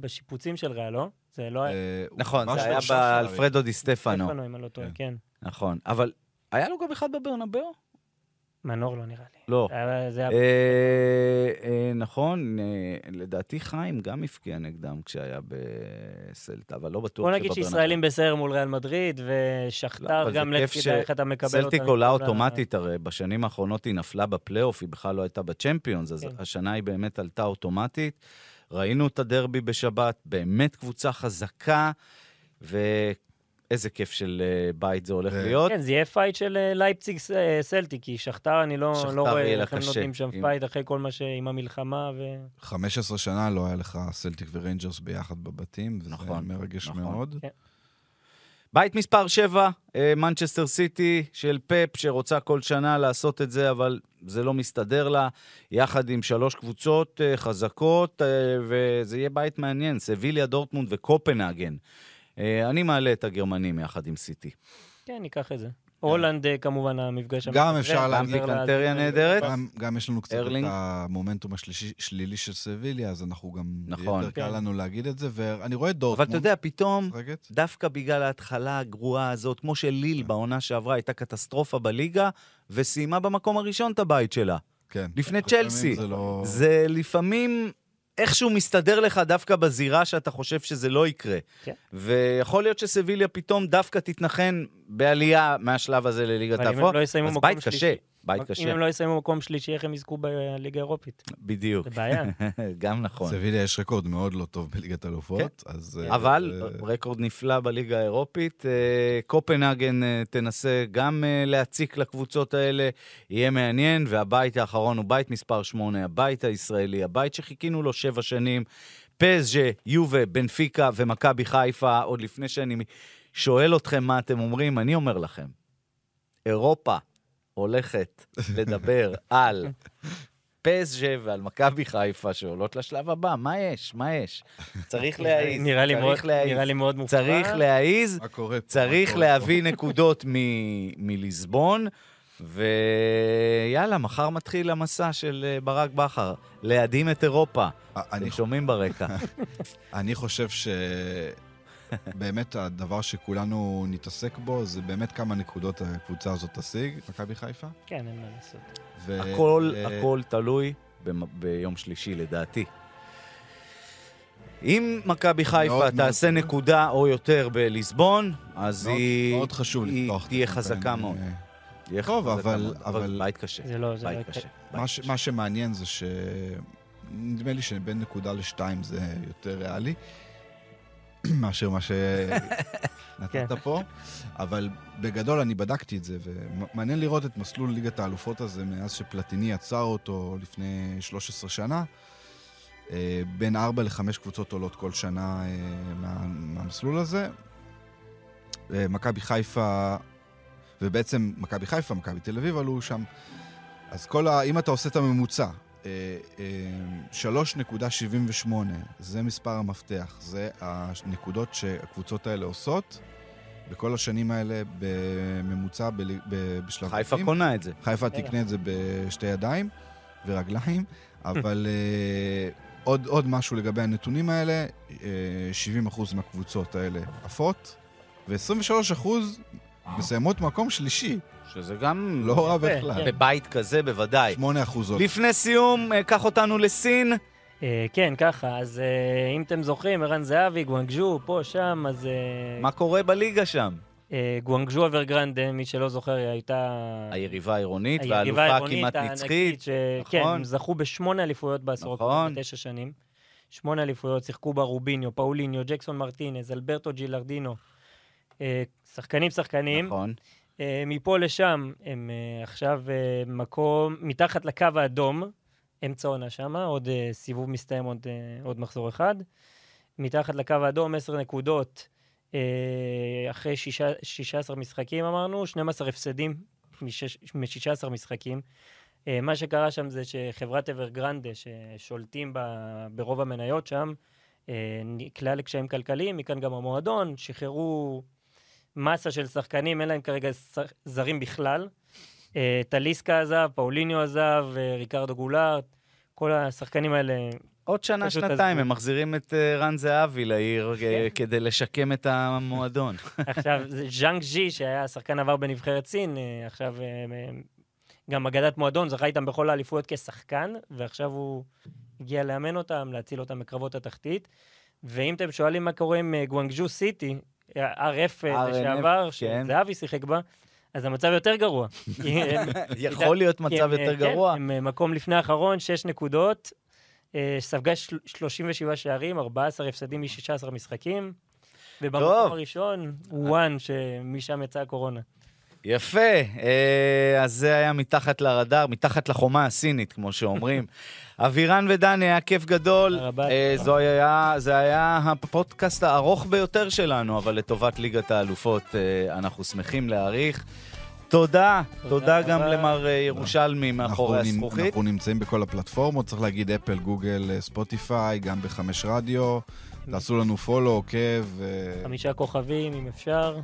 בשיפוצים של ריאל, לא? זה לא היה... אה, נכון, זה היה שערים. באלפרדו די סטפנו. סטפנו, אם אני לא טועה, כן. כן. נכון, אבל היה לו גם אחד בברנבאו? מנור לא נראה לי. לא. זה היה... אה, אה, נכון, אה, לדעתי חיים גם הבקיע נגדם כשהיה בסלטה, אבל לא בטוח בוא נגיד. שישראלים בסדר מול ריאל מדריד, לא, ושכתר זה גם לפי איך אתה מקבל אותה. סלטיק עולה אוטומטית, הרי בשנים האחרונות היא נפלה בפלייאוף, היא בכלל לא הייתה בצ'מפיונס, אז כן. השנה היא באמת עלתה אוטומטית. ראינו את הדרבי בשבת, באמת קבוצה חזקה, ואיזה כיף של אה, בית זה הולך להיות. כן, זה יהיה פייט של אה, לייפציג אה, סלטיק, כי שכתר, אני לא שכתר לא רואה איך הם. נותנים שם עם- פייט אחרי כל מה ש... עם המלחמה, ו... 15 שנה לא היה לך סלטיק וריינג'רס ביחד בבתים, וזה נכון, מרגש נכון. מאוד. כן. בית מספר 7, מנצ'סטר סיטי של פפ, שרוצה כל שנה לעשות את זה, אבל זה לא מסתדר לה, יחד עם שלוש קבוצות אה, חזקות, אה, וזה יהיה בית מעניין, סביליה, דורטמונד וקופנהגן. אה, אני מעלה את הגרמנים יחד עם סיטי. כן, ניקח את זה. הולנד, אה, כמובן, המפגש גם המתקרב, אפשר להגיד לאז- נהדרת. גם, גם יש לנו קצת. את המומנטום השלילי של סביליה, אז אנחנו גם... נכון. יותר קל כן. לנו להגיד את זה, ואני רואה את אבל דורטמונד. אתה יודע, פתאום. דווקא בגלל ההתחלה הגרועה הזאת, כמו שליל בעונה שעברה הייתה קטסטרופה בליגה, וסיימה במקום הראשון את הבית שלה. כן. לפני צ'לסי. זה לא... זה לפעמים איכשהו מסתדר לך דווקא בזירה שאתה חושב שזה לא יקרה. כן. ויכול להיות שסביליה פתאום דווקא תתנחן בעלייה מהשלב הזה לליגת אבל אם הם האפור. לא יסיימו אז מקום בית שלישי. קשה, בית אם קשה. הם לא יסיימו מקום שלישי, איך הם יזכו בליגה האירופית? בדיוק. זה בעיה. גם נכון. סביליה יש רקורד מאוד לא טוב בליגת אלופות, אז... אה, אבל אה, רקורד נפלא בליגה האירופית. אה, קופנהגן תנסה גם להציק לקבוצות האלה, יהיה מעניין, והבית האחרון הוא בית מספר 8, הבית הישראלי, הבית שחיכינו לו שבע שנים. פז'ה, יובה, בנפיקה ומכבי חיפה, עוד לפני שאני שואל אתכם מה אתם אומרים, אני אומר לכם, אירופה הולכת לדבר על פז'ה ועל מכבי חיפה שעולות לשלב הבא, מה יש? מה יש? צריך להעיז, נראה לי מאוד-. נראה לי מאוד מופרע. צריך להעיז, מה קורה פה? צריך מה קורה להביא נקודות מ- מליסבון, ויאללה, מחר מתחיל המסע של אה, ברק בכר, להדהים את אירופה. פה? אני אתם שומעים ברקע. אני חושב שבאמת הדבר שכולנו נתעסק בו זה באמת כמה נקודות הקבוצה הזאת תשיג, מכבי חיפה. כן, אין מה לעשות. ו- הכל, אה, הכל תלוי במ- ביום שלישי, לדעתי. אם מכבי חיפה מאוד תעשה מאוד. נקודה או יותר בליסבון, אז מאוד- היא מאוד חשוב היא תהיה חזקה מאוד. אה, תהיה טוב, חזקה אבל- מאוד, אבל- בית קשה. זה לא, זה לא... בית קשה. מה, בית ש, קשה. מה שמעניין זה ש... נדמה לי שבין נקודה לשתיים זה יותר ריאלי, מאשר מה שנתת כן. פה, אבל בגדול אני בדקתי את זה, ומעניין לראות את מסלול ליגת האלופות הזה מאז שפלטיני יצר אותו לפני 13 שנה. אה, בין 4 ל-5 קבוצות עולות כל שנה אה, מה, מהמסלול הזה. אה, מכבי חיפה, ובעצם מכבי חיפה, מכבי תל אביב עלו שם. אז כל ה... אם אתה עושה את הממוצע, 3.78 זה מספר המפתח, זה הנקודות שהקבוצות האלה עושות בכל השנים האלה בממוצע ב... ב... בשלב חיפה בתים. קונה את זה. חיפה תקנה את זה בשתי ידיים ורגליים, אבל אה, עוד, עוד משהו לגבי הנתונים האלה, אה, 70% מהקבוצות האלה עפות, ו-23% מסיימות מקום שלישי, שזה גם... לא רע בכלל. בבית כזה בוודאי. 8% עוד. לפני סיום, אה, קח אותנו לסין. אה, כן, ככה, אז אה, אם אתם זוכרים, ערן זהבי, גואנגז'ו, פה, שם, אז... מה קורה בליגה שם? גואנגז'ו אברגרנדה, מי שלא זוכר, היא הייתה... היריבה העירונית והאלופה העירונית כמעט הענקית, נצחית. ש... כן, נכון. הם זכו בשמונה אליפויות בעשרות נכון. האחרונות, תשע שנים. שמונה אליפויות, שיחקו בה רוביניו, פאוליניו, ג'קסון מרטינז, אלברטו ג'ילרדינו. שחקנים שחקנים. נכון. אה, מפה לשם, הם אה, עכשיו אה, מקום, מתחת לקו האדום, אמצע עונה שמה, עוד סיבוב מסתיים, עוד, עוד מחזור אחד. מתחת לקו האדום, 10 נקודות, אחרי שישה- 16 משחקים אמרנו, 12 הפסדים מ-16 משחקים. מה שקרה שם זה שחברת אברגרנדה, ששולטים ב- ברוב המניות שם, נקלעה לקשיים כלכליים, מכאן גם המועדון, שחררו מסה של שחקנים, אין להם כרגע זרים בכלל. אה, טליסקה עזב, פאוליניו עזב, אה, ריקרדו גולארט, כל השחקנים האלה עוד שנה, שנתיים. הם מחזירים את אה, רן זהבי לעיר כן. כדי לשקם את המועדון. עכשיו, ז'אנג ז'י, שהיה שחקן עבר בנבחרת סין, עכשיו גם אגדת מועדון, זכה איתם בכל האליפויות כשחקן, ועכשיו הוא הגיע לאמן אותם, להציל אותם בקרבות התחתית. ואם אתם שואלים מה קורה עם גואנגז'ו סיטי, RF לשעבר, כן. שזהבי שיחק בה, אז המצב יותר גרוע. יכול להיות מצב יותר אה, גרוע. כן, הם אה, מקום לפני האחרון, שש נקודות, אה, ספגה של- 37 שערים, 14 הפסדים מ-16 משחקים. ובמקום הראשון, וואן, שמשם יצאה הקורונה. יפה, אה, אז זה היה מתחת לרדאר, מתחת לחומה הסינית, כמו שאומרים. אבירן ודני, היה כיף גדול. תודה רבה. אה, זו היה, זה היה הפודקאסט הארוך ביותר שלנו, אבל לטובת ליגת האלופות אה, אנחנו שמחים להעריך. תודה, תודה תודה גם. למר ירושלמי מאחורי הזכוכית. אנחנו נמצאים בכל הפלטפורמות, צריך להגיד אפל, גוגל, ספוטיפיי, גם בחמש רדיו. תעשו לנו פולו, עוקב. חמישה כוכבים, אם אפשר.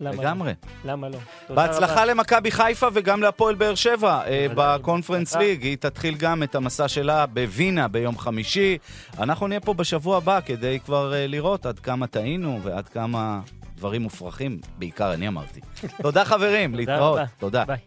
למה לא? לגמרי. למה לא? בהצלחה. למכבי חיפה וגם להפועל באר שבע אה, בקונפרנס. ליג. היא תתחיל גם את המסע שלה בווינה ביום חמישי. אנחנו נהיה פה בשבוע הבא כדי כבר אה, לראות עד כמה טעינו ועד כמה דברים מופרכים, בעיקר אני אמרתי. תודה חברים, להתראות. תודה. ביי.